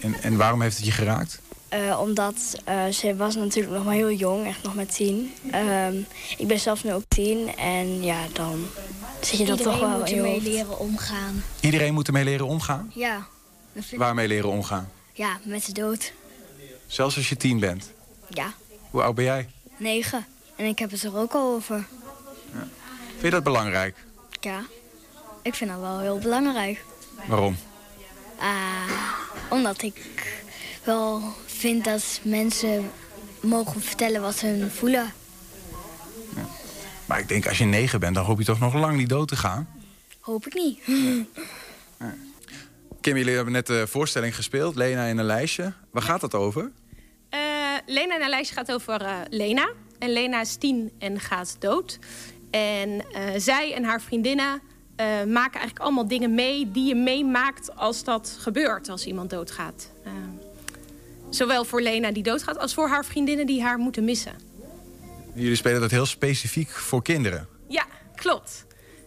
En, en waarom heeft het je geraakt? Eh, omdat eh, ze was natuurlijk nog maar heel jong, echt nog maar tien. Ehm, ik ben zelf nu ook tien en ja, dan zit je dat toch Iedereen wel moet ermee leren omgaan. Iedereen moet ermee leren omgaan? Ja, Waarmee leren omgaan? ja, met de dood. Zelfs als je tien bent. Ja, Hoe oud ben jij? negen. En ik heb het er ook al over. Vind je dat belangrijk? Ja, ik vind dat wel heel belangrijk. Waarom? Ah, omdat ik wel vind dat mensen mogen vertellen wat ze voelen. Maar ik denk, als je negen bent, dan hoop je toch nog lang niet dood te gaan. Hoop ik niet. Kim, jullie hebben net de voorstelling gespeeld, Lena in een lijstje. Waar gaat het over? Eh, Lena en haar lijstje gaat over eh, Lena. En Lena is tien en gaat dood. En eh, zij en haar vriendinnen eh, maken eigenlijk allemaal dingen mee... die je meemaakt als dat gebeurt, als iemand doodgaat. Eh, zowel voor Lena die doodgaat... als voor haar vriendinnen die haar moeten missen. Jullie spelen dat heel specifiek voor kinderen. Ja, klopt.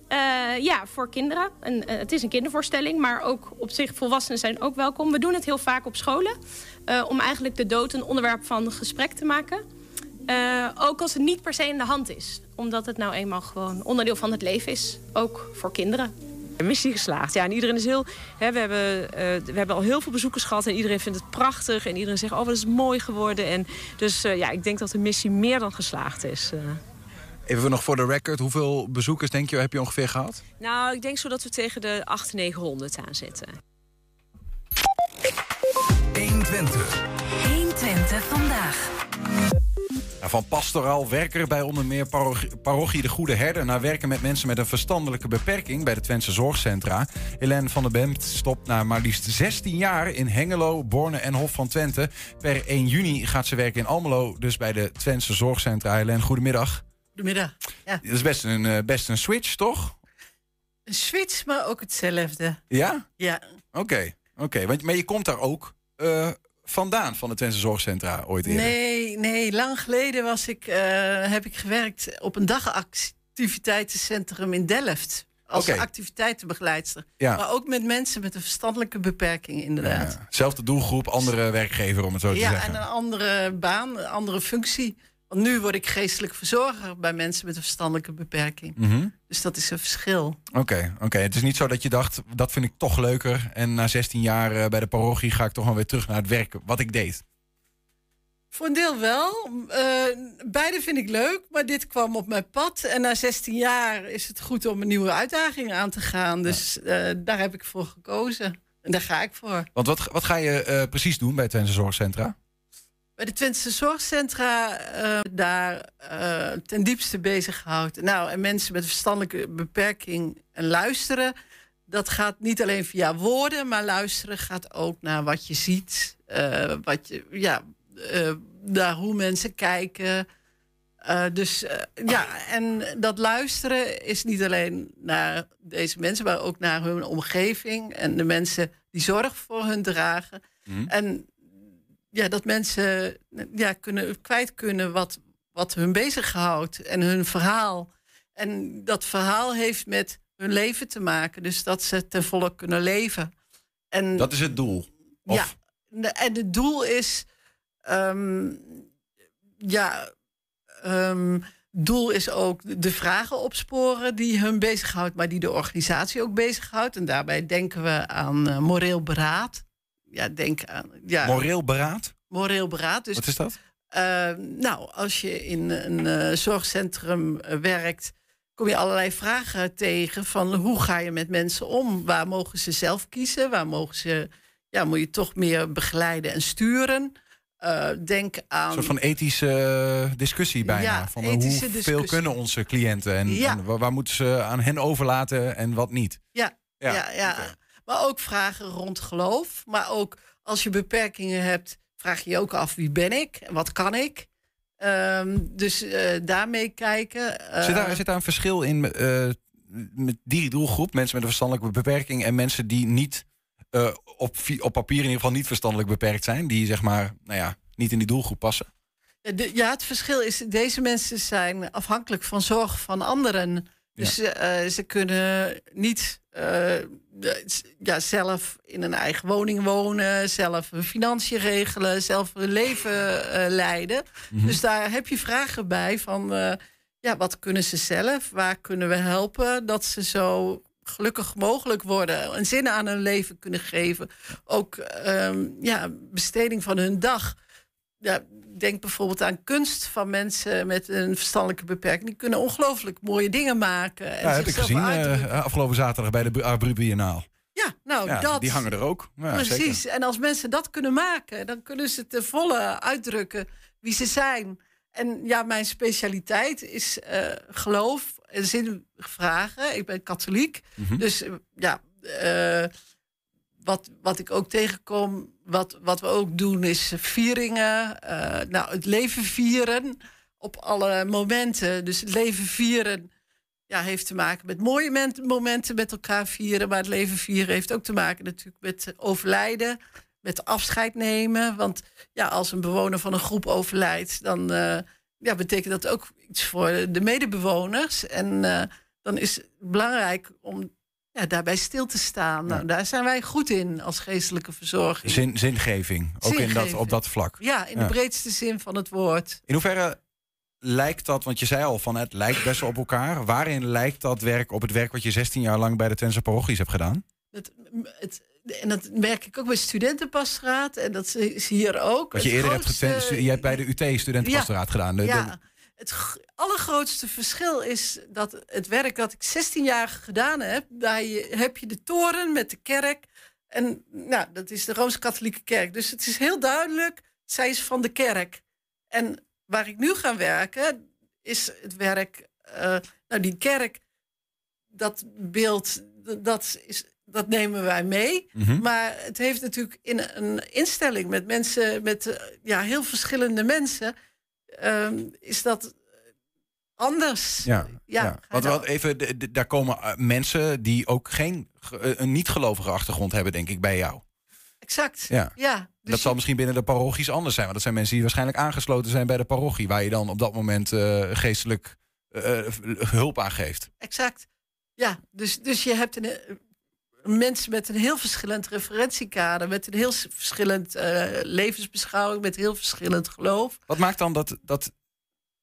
Eh, ja, voor kinderen. En, het is een kindervoorstelling, maar ook op zich volwassenen zijn ook welkom. We doen het heel vaak op scholen. om eigenlijk de dood een onderwerp van gesprek te maken. Eh, ook als het niet per se in de hand is. Omdat het nou eenmaal gewoon onderdeel van het leven is. Ook voor kinderen. Missie geslaagd. Ja, en iedereen is heel. Hè, we, hebben, eh, we hebben al heel veel bezoekers gehad en iedereen vindt het prachtig. En iedereen zegt: Oh, wat is het mooi geworden. En dus eh, ja, ik denk dat de missie meer dan geslaagd is. eh. Even nog voor de record, hoeveel bezoekers denk je heb je ongeveer gehad? Nou, ik denk zo dat we tegen de 800, 900 aanzetten. 120. 120 vandaag. Nou, van pastoraal werker bij onder meer parochie, De Goede Herder... naar werken met mensen met een verstandelijke beperking... bij de Twentse Zorgcentra. Helene van der Bemt stopt na maar liefst 16 jaar... in Hengelo, Borne en Hof van Twente. Per 1 juni gaat ze werken in Almelo, dus bij de Twentse Zorgcentra. Helene, goedemiddag. Goedemiddag. Ja. Dat is best een, eh, best een switch, toch? Een switch, maar ook hetzelfde. Ja? Ja. Oké, oké. Want maar je komt daar ook eh, vandaan, van de Twentse Zorgcentra, ooit eerder. Nee, nee, lang geleden was ik, eh, heb ik gewerkt op een dagactiviteitencentrum in Delft. Als activiteitenbegeleidster. Ja. Maar ook met mensen met een verstandelijke beperking, inderdaad. Ja, zelfde doelgroep, andere werkgever, om het zo te Ja, zeggen. en een andere baan, een andere functie. Want nu word ik geestelijk verzorger bij mensen met een verstandelijke beperking. Mhm. Dus dat is een verschil. Oké, oké. Het is niet zo dat je dacht, dat vind ik toch leuker. En na 16 jaar eh, bij de parochie ga ik toch wel weer terug naar het werk wat ik deed. Voor een deel wel. Eh, beide vind ik leuk, maar dit kwam op mijn pad. En na 16 jaar is het goed om een nieuwe uitdaging aan te gaan. Dus eh, daar heb ik voor gekozen. En daar ga ik voor. Want wat, wat ga je precies doen bij Twentse Zorgcentra? Bij de Twentse Zorgcentra eh, daar eh, ten diepste bezig gehouden. Nou, en mensen met een verstandelijke beperking en luisteren. Dat gaat niet alleen via woorden, maar luisteren gaat ook naar wat je ziet. eh, wat je, ja, naar hoe mensen kijken. Dus ja, en dat luisteren is niet alleen naar deze mensen, maar ook naar hun omgeving en de mensen die zorg voor hun dragen. En ja, dat mensen ja, kunnen, kwijt kunnen wat, wat hun bezighoudt en hun verhaal. En dat verhaal heeft met hun leven te maken. Dus dat ze ten volle kunnen leven. En, Dat is het doel. Of, Ja, en het doel is... ehm, ja, ehm, doel is ook de vragen opsporen die hun bezighoudt... maar die de organisatie ook bezighoudt. En daarbij denken we aan eh, moreel beraad. Ja, denk aan... Ja, Moreel beraad? Moreel beraad. Dus, Wat is dat? eh, nou, als je in een eh, zorgcentrum eh, werkt, kom je allerlei vragen tegen van hoe ga je met mensen om? Waar mogen ze zelf kiezen? Waar mogen ze, ja, moet je toch meer begeleiden en sturen? Denk aan. Een soort van ethische discussie bijna. Ja, van hoeveel discussie. kunnen onze cliënten en, Ja. en waar, moeten ze aan hen overlaten en wat niet? Ja, Ja, ja, ja. Maar ook vragen rond geloof. Maar ook als je beperkingen hebt, vraag je je ook af wie ben ik en wat kan ik. Ehm, dus eh, daarmee kijken. eh, Zit, daar, zit daar een verschil in eh, met die doelgroep, mensen met een verstandelijke beperking en mensen die niet op, op papier in ieder geval niet verstandelijk beperkt zijn, die zeg maar, nou ja, niet in die doelgroep passen? Ja, de- ja, het verschil is, deze mensen zijn afhankelijk van zorg van anderen. Dus ze kunnen niet ja, zelf in een eigen woning wonen, zelf hun financiën regelen, zelf hun leven eh, leiden. Mhm. Dus daar heb je vragen bij van, eh, ja, wat kunnen ze zelf? Waar kunnen we helpen dat ze zo gelukkig mogelijk worden en zin aan hun leven kunnen geven? Ook ehm, ja, besteding van hun dag ja, denk bijvoorbeeld aan kunst van mensen met een verstandelijke beperking. Die kunnen ongelooflijk mooie dingen maken. En Ja, heb ik gezien eh, afgelopen zaterdag bij de Arbru Biennaal. Ja, nou, Ja, dat. die hangen er ook. Ja, Precies. zeker. En als mensen dat kunnen maken, dan kunnen ze ten volle uitdrukken wie ze zijn. En ja, mijn specialiteit is eh, geloof en zinvragen. Ik ben katholiek. Mhm. Dus eh, ja, wat, wat ik ook tegenkom, wat, wat we ook doen, is vieringen. eh, nou, het leven vieren op alle momenten. Dus het leven vieren ja, heeft te maken met mooie men- momenten met elkaar vieren. Maar het leven vieren heeft ook te maken natuurlijk met overlijden, met afscheid nemen. Want ja, als een bewoner van een groep overlijdt, dan eh, ja, betekent dat ook iets voor de medebewoners. En eh, dan is het belangrijk om ja, daarbij stil te staan. Nou, daar zijn wij goed in als geestelijke verzorging. Zin, zingeving, ook in dat, op dat vlak. Ja, in de breedste zin van het woord. In hoeverre lijkt dat, want je zei al van het lijkt best wel op elkaar. Waarin lijkt dat werk op het werk wat je 16 jaar lang bij de Twentse parochies hebt gedaan? Het, het, en dat merk ik ook bij studentenpastoraat. En dat is hier ook. Wat je eerder hebt grootste- getend, je hebt bij de UT studentenpastoraat gedaan. De- ja, het allergrootste verschil is dat het werk dat ik 16 jaar gedaan heb, daar heb je de toren met de kerk. En nou, dat is de Rooms-Katholieke Kerk. Dus het is heel duidelijk, zij is van de kerk. En waar ik nu ga werken, is het werk. eh, nou, die kerk, dat beeld, dat, is, dat nemen wij mee. Mhm. Maar het heeft natuurlijk in een instelling met mensen, met eh, ja, heel verschillende mensen, ehm, is dat anders. Ja, Ja, ja. Want, want even, de- de- daar komen eh, mensen die ook geen ge- eh, een niet-gelovige achtergrond hebben, denk ik, bij jou. Exact. Ja. Ja, dus dat zal misschien binnen de parochies anders zijn. Want dat zijn mensen die waarschijnlijk aangesloten zijn bij de parochie, waar je dan op dat moment eh, geestelijk hulp aan geeft. exact. Ja, dus, dus je hebt een, mensen met een heel verschillend referentiekader, met een heel verschillend eh, levensbeschouwing, met heel verschillend geloof. Wat maakt dan dat. dat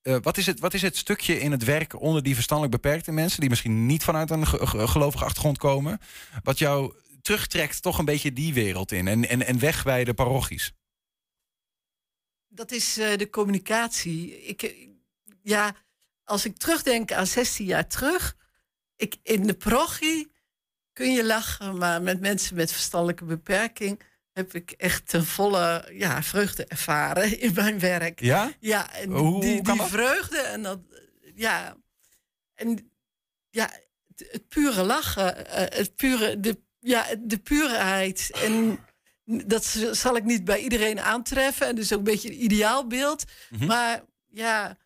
eh, wat, is het, wat is het stukje in het werk onder die verstandelijk beperkte mensen, die misschien niet vanuit een ge- ge- gelovige achtergrond komen, wat jou terugtrekt toch een beetje die wereld in en, en, en weg bij de parochies? Dat is eh, de communicatie. Ik, ja, als ik terugdenk aan 16 jaar terug, ik, in de parochie kun je lachen, maar met mensen met verstandelijke beperking heb ik echt ten volle ja, vreugde ervaren in mijn werk. Ja? Ja, en Hoe- die, die vreugde en dat, ja, en ja, het, het pure lachen, eh, het pure, de, ja, de puurheid en dat zal ik niet bij iedereen aantreffen. En dus ook een beetje een ideaalbeeld. Mhm. Maar ja,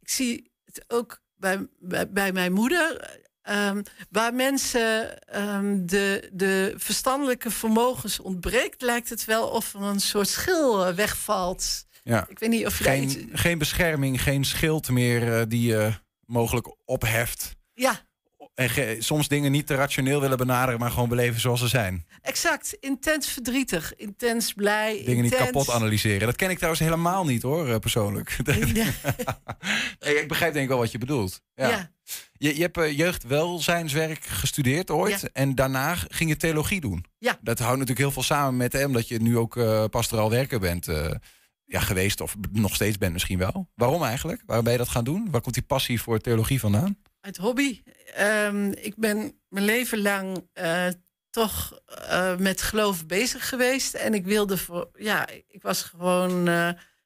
ik zie het ook bij, bij, bij mijn moeder. Ehm, waar mensen ehm, de, de verstandelijke vermogens ontbreekt, lijkt het wel of er een soort schil eh, wegvalt. Ja. Ik weet niet of je geen, iets- geen bescherming, geen schild meer eh, die je mogelijk opheft. Ja, En ge- soms dingen niet te rationeel willen benaderen, maar gewoon beleven zoals ze zijn. exact. Intens verdrietig, intens blij. Dingen niet kapot analyseren. Dat ken ik trouwens helemaal niet hoor, eh, persoonlijk. Nee, ik begrijp denk ik wel wat je bedoelt. Ja. Ja. Je, je hebt eh, jeugdwelzijnswerk gestudeerd ooit. Ja. En daarna ging je theologie doen. Ja. Dat houdt natuurlijk heel veel samen met, hè, omdat je nu ook eh pastoraal werker bent eh, ja, geweest. Of nog steeds bent misschien wel. Waarom eigenlijk? Waarom ben je dat gaan doen? Waar komt die passie voor theologie vandaan? uit hobby. Ehm, ik ben mijn leven lang toch met geloof bezig geweest. En ik wilde voor, ja, ik was gewoon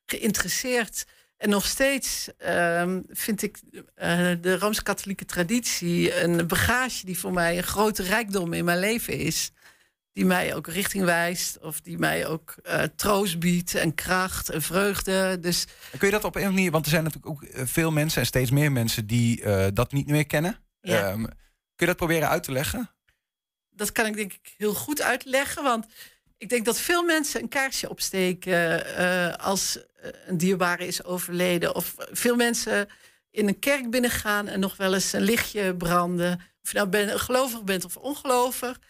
geïnteresseerd. En nog steeds ehm, vind ik eh, de Rooms-Katholieke traditie een bagage die voor mij een grote rijkdom in mijn leven is. Die mij ook richting wijst, of die mij ook eh, troost biedt en kracht en vreugde. Dus Kun je dat op een manier, want er zijn natuurlijk ook eh, veel mensen en steeds meer mensen die dat niet meer kennen. Ja. Ehm, kun je dat proberen uit te leggen? dat kan ik denk ik heel goed uitleggen. Want ik denk dat veel mensen een kaarsje opsteken als een dierbare is overleden. Of veel mensen in een kerk binnengaan en nog wel eens een lichtje branden. Of je nou ben, gelovig bent of ongelovig.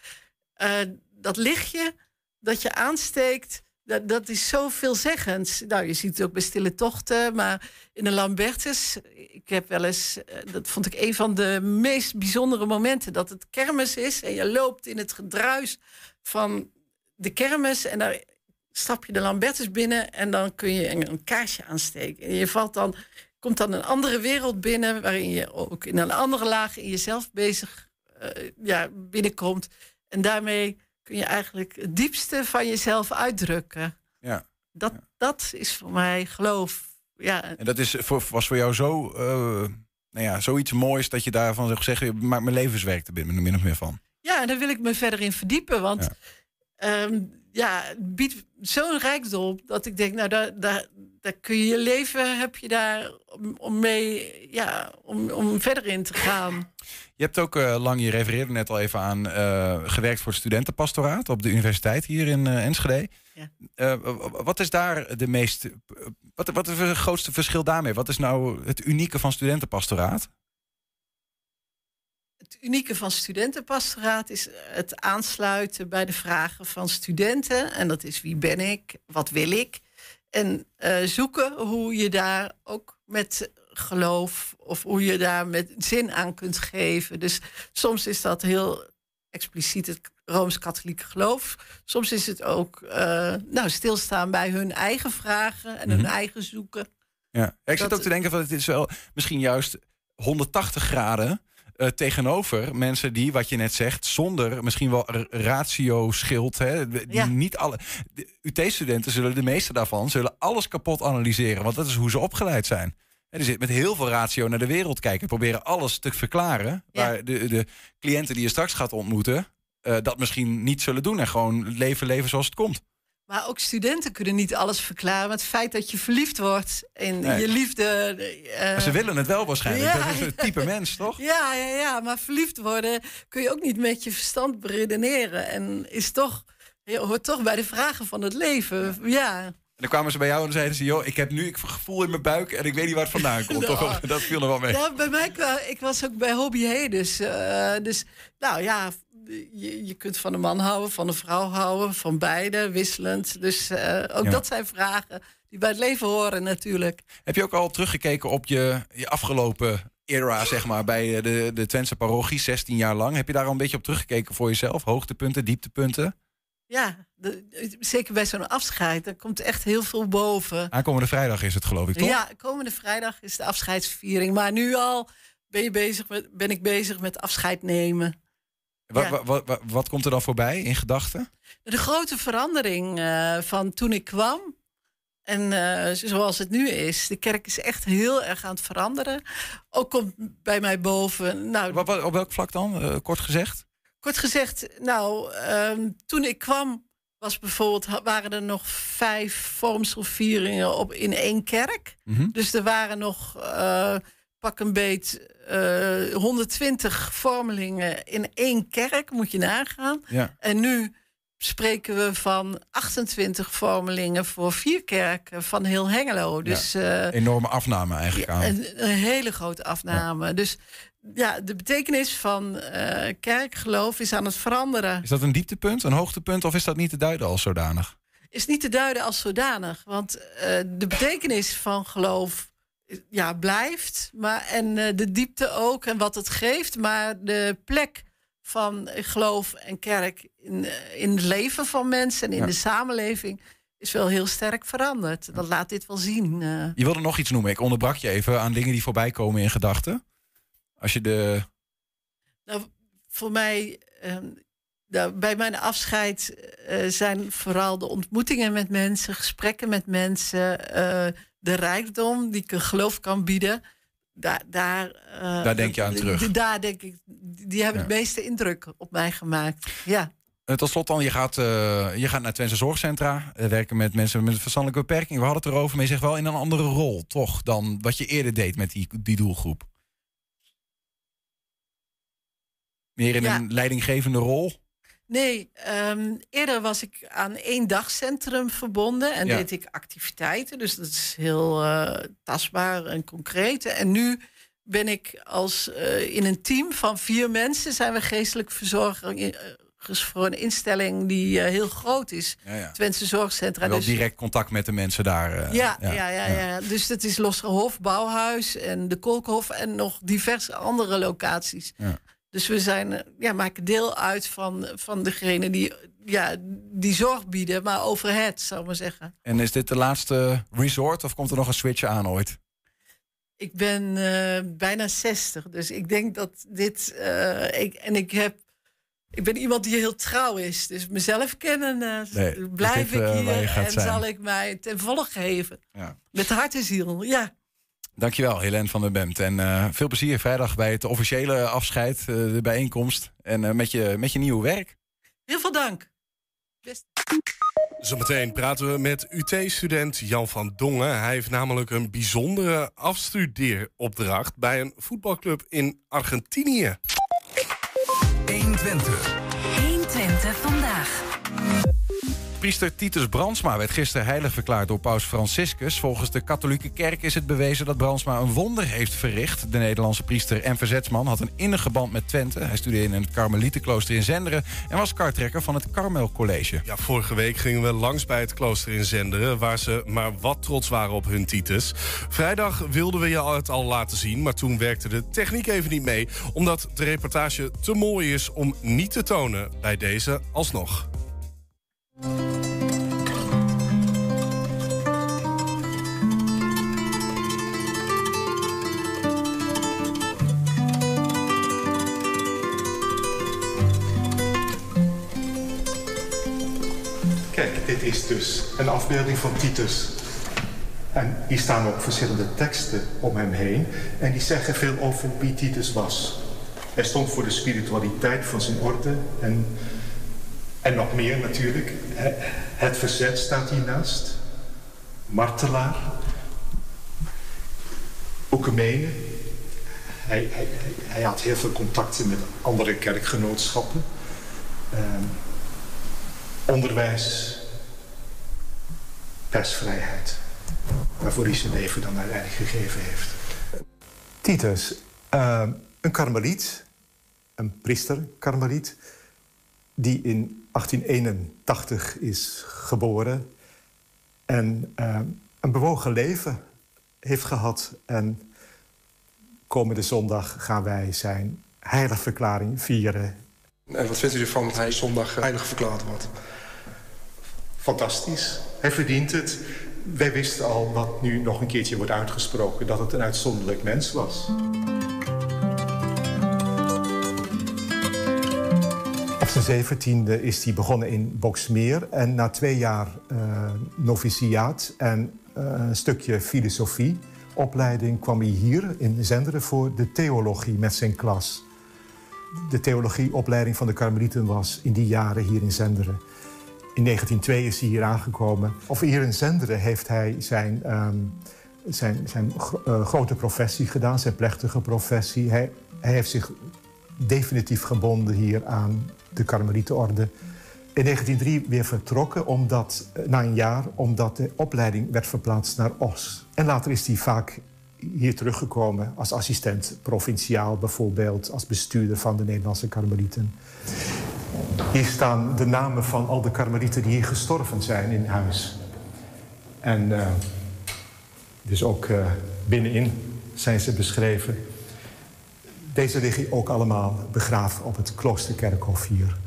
Eh, dat lichtje dat je aansteekt, dat, dat is zo veelzeggend. Nou, je ziet het ook bij stille tochten, maar in de Lambertus... Ik heb wel eens, eh, dat vond ik een van de meest bijzondere momenten... dat het kermis is en je loopt in het gedruis van de kermis... en daar stap je de Lambertus binnen en dan kun je een, een kaarsje aansteken. En je valt dan, komt dan een andere wereld binnen... waarin je ook in een andere laag in jezelf bezig eh, ja, binnenkomt. En daarmee kun je eigenlijk het diepste van jezelf uitdrukken. Ja. Dat, dat is voor mij geloof. Ja, En dat is voor, was voor jou zo, eh, nou ja, zoiets moois dat je daarvan zegt, zeggen, maak mijn levenswerk er binnen, min of meer van. ja, en daar wil ik me verder in verdiepen. Want ja, ja het biedt zo'n rijkdom dat ik denk, nou, daar, daar, daar kun je je leven, heb je daar om, om mee, ja, om, om verder in te gaan. Je hebt ook eh, lang, je refereerde net al even aan, eh, gewerkt voor het studentenpastoraat op de universiteit hier in eh, Enschede. Ja. Wat is daar de meest, wat, wat is het grootste verschil daarmee? Wat is nou het unieke van studentenpastoraat? Unieke van studentenpastoraat is het aansluiten bij de vragen van studenten. En dat is wie ben ik, wat wil ik. En eh, zoeken hoe je daar ook met geloof of hoe je daar met zin aan kunt geven. Dus soms is dat heel expliciet het rooms-katholieke geloof. Soms is het ook eh, nou, stilstaan bij hun eigen vragen en hun Mhm. eigen zoeken. Ja, ik zit ook te denken van het is wel misschien juist 180 graden eh, tegenover mensen die, wat je net zegt, zonder misschien wel ratio schild. Hè, die Ja. niet alle. de UT-studenten zullen de meeste daarvan zullen alles kapot analyseren, want dat is hoe ze opgeleid zijn. Hè, die zitten met heel veel ratio naar de wereld kijken, proberen alles te verklaren, waar de, de cliënten die je straks gaat ontmoeten. eh, dat misschien niet zullen doen en gewoon leven leven zoals het komt. Maar ook studenten kunnen niet alles verklaren. Maar het feit dat je verliefd wordt in Nee. je liefde. eh, ze willen het wel waarschijnlijk. ja, dat is het type mens, toch? Ja, ja, ja, maar verliefd worden kun je ook niet met je verstand beredeneren. En is toch, je hoort toch bij de vragen van het leven. Ja. En dan kwamen ze bij jou en zeiden ze: joh, ik heb nu ik gevoel in mijn buik en ik weet niet waar het vandaan komt. Toch? Dat viel er wel mee. Ja, bij mij kwam, ik was ook bij Hobby Hey, dus, eh, dus nou ja, je, je kunt van een man houden, van een vrouw houden, van beide, wisselend. Dus eh, ook Ja. dat zijn vragen die bij het leven horen natuurlijk. Heb je ook al teruggekeken op je, je afgelopen era, zeg maar, bij eh, de, de Twentse parochie, 16 jaar lang? Heb je daar al een beetje op teruggekeken voor jezelf? Hoogtepunten, dieptepunten? Ja, de- zeker bij zo'n afscheid, daar komt echt heel veel boven. Aankomende vrijdag is het, geloof ik, toch? Ja, komende vrijdag is de afscheidsviering. Maar nu al ben, je bezig met, ben ik bezig met afscheid nemen. Wat, Ja. wat, wat, wat- komt er dan voorbij in gedachten? De grote verandering eh, van toen ik kwam. En eh, zoals het nu is, de kerk is echt heel erg aan het veranderen. Ook komt bij mij boven. Nou, Wat, wat- op welk vlak dan, eh, kort gezegd? Kort gezegd, nou, ehm, toen ik kwam, was bijvoorbeeld, waren er nog vijf vormselvieringen op in één kerk. Mhm. Dus er waren nog eh, pak een beet eh 120 vormelingen in één kerk, moet je nagaan. Ja. En nu spreken we van 28 vormelingen voor vier kerken van heel Hengelo. Dus eh, Enorme afname eigenlijk aan. een, een hele grote afname. Dus ja, de betekenis van eh, kerkgeloof is aan het veranderen. Is dat een dieptepunt, een hoogtepunt of is dat niet te duiden als zodanig? Is niet te duiden als zodanig. Want eh, de betekenis van geloof ja, blijft. Maar, en de diepte ook en wat het geeft. Maar de plek van geloof en kerk in, eh, in het leven van mensen en in Ja. de samenleving is wel heel sterk veranderd. Dat laat dit wel zien. eh. Je wilde nog iets noemen. Ik onderbrak je even aan dingen die voorbij komen in gedachten. Als je de. Nou, voor mij, ehm, nou, bij mijn afscheid eh, zijn vooral de ontmoetingen met mensen, gesprekken met mensen, eh, de rijkdom die ik geloof kan bieden. Daar, daar, eh, Daar denk je aan terug. Daar denk ik, die hebben Ja. het meeste indruk op mij gemaakt. Ja. Tot slot dan, je gaat, eh, je gaat naar Twentse zorgcentra, eh, werken met mensen met een verstandelijke beperking. We hadden het erover, maar je zegt wel in een andere rol, toch, dan wat je eerder deed met die, die doelgroep. Meer in Ja. een leidinggevende rol. Nee, ehm, eerder was ik aan één dagcentrum verbonden en Ja. deed ik activiteiten. Dus dat is heel eh, tastbaar en concreet. En nu ben ik als eh, in een team van vier mensen zijn we geestelijk verzorgers voor een instelling die eh, heel groot is. Ja, ja. Twentse Zorgcentra. wel Dus- direct contact met de mensen daar. eh, ja, ja, ja, ja, Dus dat is Losserhof, Bouwhuis en de Kolkhof en nog diverse andere locaties. Dus we zijn, eh, ja, maken deel uit van, van degene die, ja, die zorg bieden, maar over het, zou ik maar zeggen. En is dit de laatste resort of komt er nog een switch aan ooit? Ik ben eh, bijna 60, dus ik denk dat dit. eh, ik, en ik heb. Ik ben iemand die heel trouw is. Dus mezelf kennen, Nee, blijf dit, ik hier en zijn? zal ik mij ten volle geven. Ja. Met hart en ziel, ja. Dankjewel, Helene van der Bemt. En eh, veel plezier vrijdag bij het officiële afscheid, eh, de bijeenkomst. En eh, met, je, met je nieuwe werk. Heel veel dank. Zometeen praten we met UT-student Jan van Dongen. Hij heeft namelijk een bijzondere afstudeeropdracht bij een voetbalclub in Argentinië. 120. 120 vandaag. Priester Titus Brandsma werd gisteren heilig verklaard door paus Franciscus. Volgens de katholieke kerk is het bewezen dat Brandsma een wonder heeft verricht. De Nederlandse priester en verzetsman had een innige band met Twente. Hij studeerde in het Karmelietenklooster in Zenderen... en was kartrekker van het Karmel College. Ja, vorige week gingen we langs bij het klooster in Zenderen... waar ze maar wat trots waren op hun Titus. Vrijdag wilden we je het al laten zien... maar toen werkte de techniek even niet mee... omdat de reportage te mooi is om niet te tonen. Bij deze alsnog. Kijk, dit is dus een afbeelding van Titus. En hier staan ook verschillende teksten om hem heen. En die zeggen veel over wie Titus was. Hij stond voor de spiritualiteit van zijn orde. En, en nog meer natuurlijk. He- Het verzet staat hiernaast. Martelaar. Oekumene. Hij, hij, hij, had heel veel contacten met andere kerkgenootschappen. Ehm, onderwijs, persvrijheid, waarvoor hij zijn leven dan uiteindelijk gegeven heeft. Titus, eh, een karmeliet, een priester karmeliet, die in 1881 is geboren en eh, een bewogen leven heeft gehad. En komende zondag gaan wij zijn heiligverklaring vieren En wat vindt u ervan dat hij zondag heilig verklaard wordt? Fantastisch. Hij verdient het. Wij wisten al wat nu nog een keertje wordt uitgesproken, dat het een uitzonderlijk mens was. Op zijn zeventiende is hij begonnen in Boksmeer. En na twee jaar eh noviciaat en eh, een stukje filosofieopleiding... kwam hij hier in Zenderen voor de theologie met zijn klas. De theologieopleiding van de Karmelieten was in die jaren hier in Zenderen. In 1902 is hij hier aangekomen. Of hier in Zenderen heeft hij zijn, ehm, zijn, zijn eh, grote professie gedaan, zijn plechtige professie. Hij, hij heeft zich definitief gebonden hier aan de Karmelietenorde. In 1903 weer vertrokken, omdat, eh, na een jaar, omdat de opleiding werd verplaatst naar Os. En later is hij vaak hier teruggekomen als assistent provinciaal, bijvoorbeeld als bestuurder van de Nederlandse Karmelieten. Hier staan de namen van al de Karmelieten die hier gestorven zijn in huis. En eh, dus ook eh, binnenin zijn ze beschreven. Deze liggen ook allemaal begraven op het kloosterkerkhof hier.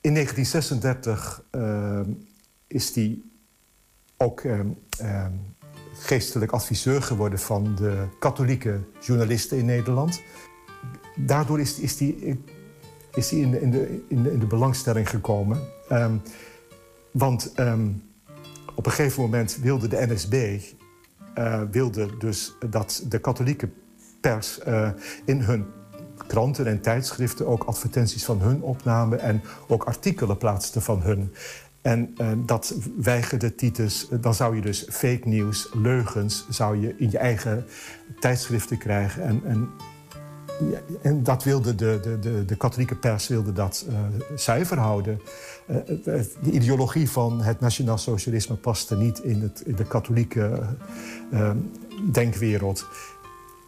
In 1936 eh, is hij ook eh, eh, geestelijk adviseur geworden van de katholieke journalisten in Nederland. Daardoor is, is hij is hij in, de, in, de, in, de, in de belangstelling gekomen. Ehm, want ehm, op een gegeven moment wilde de NSB wilde dus dat de katholieke pers uh, in hun kranten en tijdschriften ook advertenties van hun opnamen en ook artikelen plaatsten van hun. En uh, dat weigerde Titus. Dan zou je dus fake nieuws, leugens, zou je in je eigen tijdschriften krijgen. En, en, ja, en dat wilde de, de, de, de, katholieke pers wilde dat uh, zuiver houden. De ideologie van het nationaal socialisme paste niet in, het, in de katholieke denkwereld.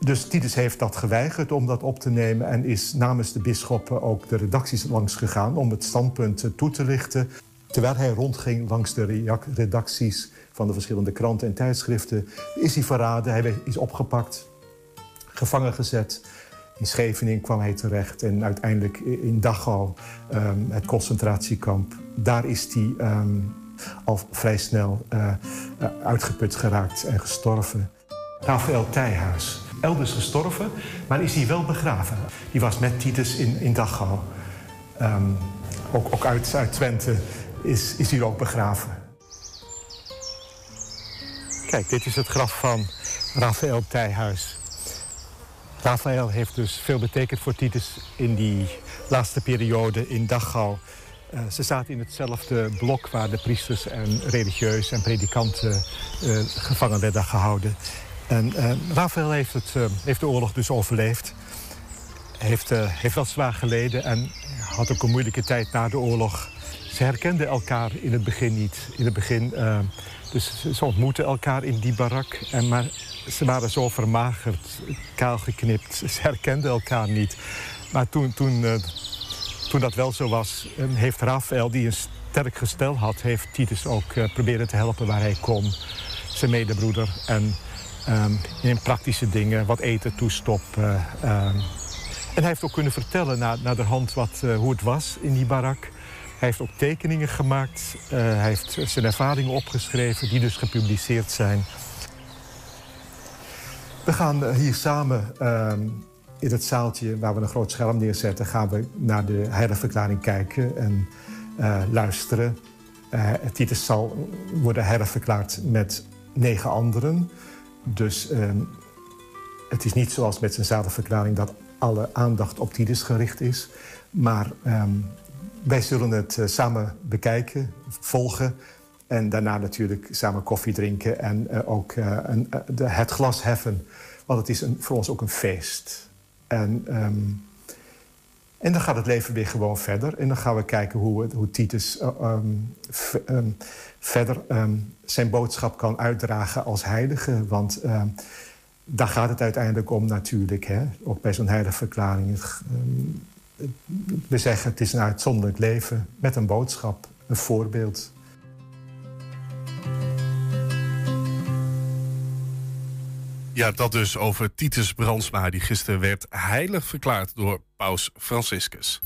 Dus Titus heeft dat geweigerd om dat op te nemen... en is namens de bisschoppen ook de redacties langs gegaan... om het standpunt toe te lichten. Terwijl hij rondging langs de redacties van de verschillende kranten en tijdschriften... is hij verraden, hij is opgepakt, gevangen gezet... In Scheveningen kwam hij terecht en uiteindelijk in Dachau, um, het concentratiekamp. Daar is hij um, al vrij snel uh, uitgeput geraakt en gestorven. Rafael Tijhuis, elders gestorven, maar is hij wel begraven. Die was met Titus in, in Dachau. Um, ook, ook uit, uit Twente is, is hier ook begraven. Kijk, dit is het graf van Rafael Tijhuis. Rafael heeft dus veel betekend voor Titus in die laatste periode in Dachau. Uh, ze zaten in hetzelfde blok waar de priesters en religieus en predikanten uh, gevangen werden gehouden. En uh, Rafael heeft, het, heeft de oorlog dus overleefd. Heeft, heeft wel zwaar geleden en had ook een moeilijke tijd na de oorlog. Ze herkenden elkaar in het begin niet. In het begin, dus ze ontmoetten elkaar in die barak. En maar ze waren zo vermagerd, kaal geknipt. Ze herkenden elkaar niet. Maar toen, toen, toen dat wel zo was, heeft Rafael, die een sterk gestel had... heeft Titus ook proberen te helpen waar hij kon. Zijn medebroeder. En um, in praktische dingen, wat eten toestoppen. Um, en hij heeft ook kunnen vertellen na, naar de hand wat, hoe het was in die barak... Hij heeft ook tekeningen gemaakt. Uh, hij heeft zijn ervaringen opgeschreven, die dus gepubliceerd zijn. We gaan hier samen uh, in het zaaltje waar we een groot scherm neerzetten... gaan we naar de heiligverklaring kijken en luisteren. Titus zal worden heiligverklaard met negen anderen. Dus ehm, het is niet zoals met zijn zaligverklaring... dat alle aandacht op Titus gericht is. Maar um, wij zullen het uh, samen bekijken, volgen... en daarna natuurlijk samen koffie drinken en uh, ook uh, een, de, het glas heffen. Want het is een, voor ons ook een feest. En, um, en dan gaat het leven weer gewoon verder. En dan gaan we kijken hoe, hoe Titus um, um, verder zijn boodschap kan uitdragen als heilige. Want daar gaat het uiteindelijk om natuurlijk. Hè? Ook bij zo'n heilige verklaring we zeggen het is een uitzonderlijk leven met een boodschap, een voorbeeld. Ja, dat dus over Titus Brandsma, die gisteren werd heilig verklaard door paus Franciscus.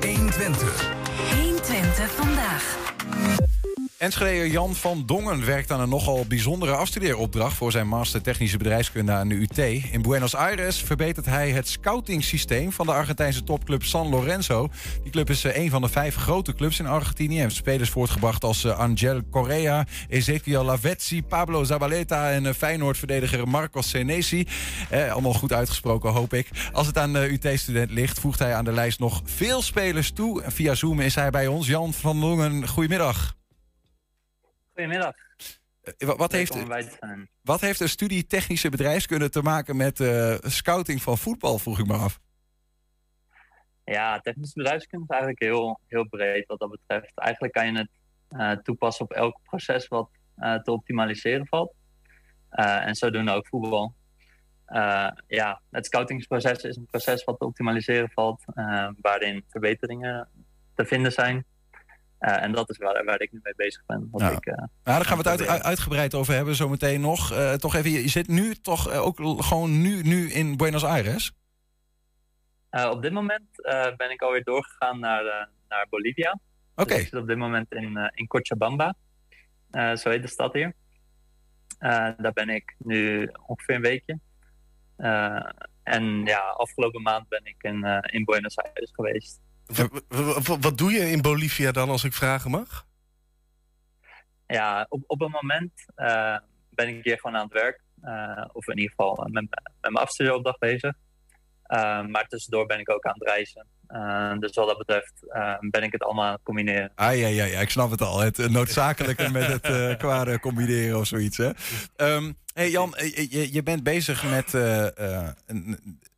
120. 120 vandaag. Enschedeer Jan van Dongen werkt aan een nogal bijzondere afstudeeropdracht voor zijn master technische bedrijfskunde aan de UT. In Buenos Aires verbetert hij het scoutingsysteem van de Argentijnse topclub San Lorenzo. Die club is een van de vijf grote clubs in Argentinië en heeft spelers voortgebracht als Angel Correa, Ezequiel Lavezzi, Pablo Zabaleta en Feyenoord-verdediger Marcos Senesi. Eh, allemaal goed uitgesproken, hoop ik. Als het aan de UT-student ligt, voegt hij aan de lijst nog veel spelers toe. Via Zoom is hij bij ons. Jan van Dongen, goedemiddag. Goedemiddag. Uh, wat, heeft, wat heeft een studie technische bedrijfskunde te maken met uh, scouting van voetbal, vroeg ik me af. Ja, technische bedrijfskunde is eigenlijk heel, heel breed wat dat betreft. Eigenlijk kan je het uh, toepassen op elk proces wat te optimaliseren valt. en zodoende ook voetbal. ja, het scoutingsproces is een proces wat te optimaliseren valt, waarin verbeteringen te vinden zijn. Uh, en dat is waar, waar ik nu mee bezig ben. Wat ja. ik, uh, ja, daar gaan we het uit, uitgebreid over hebben zometeen nog. Uh, toch even, je zit nu toch ook gewoon nu, nu in Buenos Aires? op dit moment ben ik alweer doorgegaan naar, naar Bolivia. Oké. Okay. Dus ik zit op dit moment in, in Cochabamba. zo heet de stad hier. daar ben ik nu ongeveer een weekje. en ja, afgelopen maand ben ik in, in Buenos Aires geweest. Wat, doe je in Bolivia dan, als ik vragen mag? Ja, op, op een moment uh, ben ik hier gewoon aan het werk. of in ieder geval met, met mijn afstudeeropdracht bezig. maar tussendoor ben ik ook aan het reizen. dus wat dat betreft ben ik het allemaal aan het combineren. Ah ja, ja, ja, ik snap het al. Het noodzakelijke met het uh, kwade combineren of zoiets. Hè? Um, hey Jan, je, je bent bezig met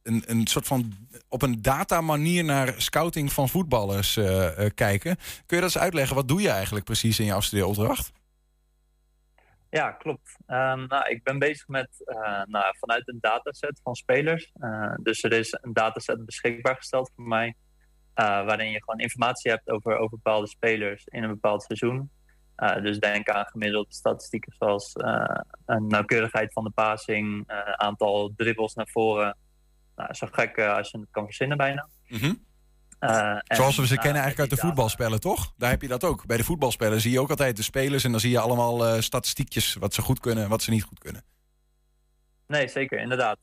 een, soort van op een data manier naar scouting van voetballers uh, kijken. Kun je dat eens uitleggen? Wat doe je eigenlijk precies in je afstudeeropdracht? Ja, klopt. Um, nou, ik ben bezig met uh, nou, vanuit een dataset van spelers. dus er is een dataset beschikbaar gesteld voor mij. waarin je gewoon informatie hebt over, over bepaalde spelers in een bepaald seizoen. dus denk aan gemiddelde statistieken zoals een nauwkeurigheid van de passing, aantal dribbles naar voren, nou, zo gek uh, als je het kan verzinnen bijna. Mhm. Eh, Zoals we ze kennen eigenlijk uit de voetbalspellen, toch? Daar heb je dat ook. Bij de voetbalspellen zie je ook altijd de spelers... en dan zie je allemaal uh, statistiekjes wat ze goed kunnen en wat ze niet goed kunnen. Nee, zeker, inderdaad.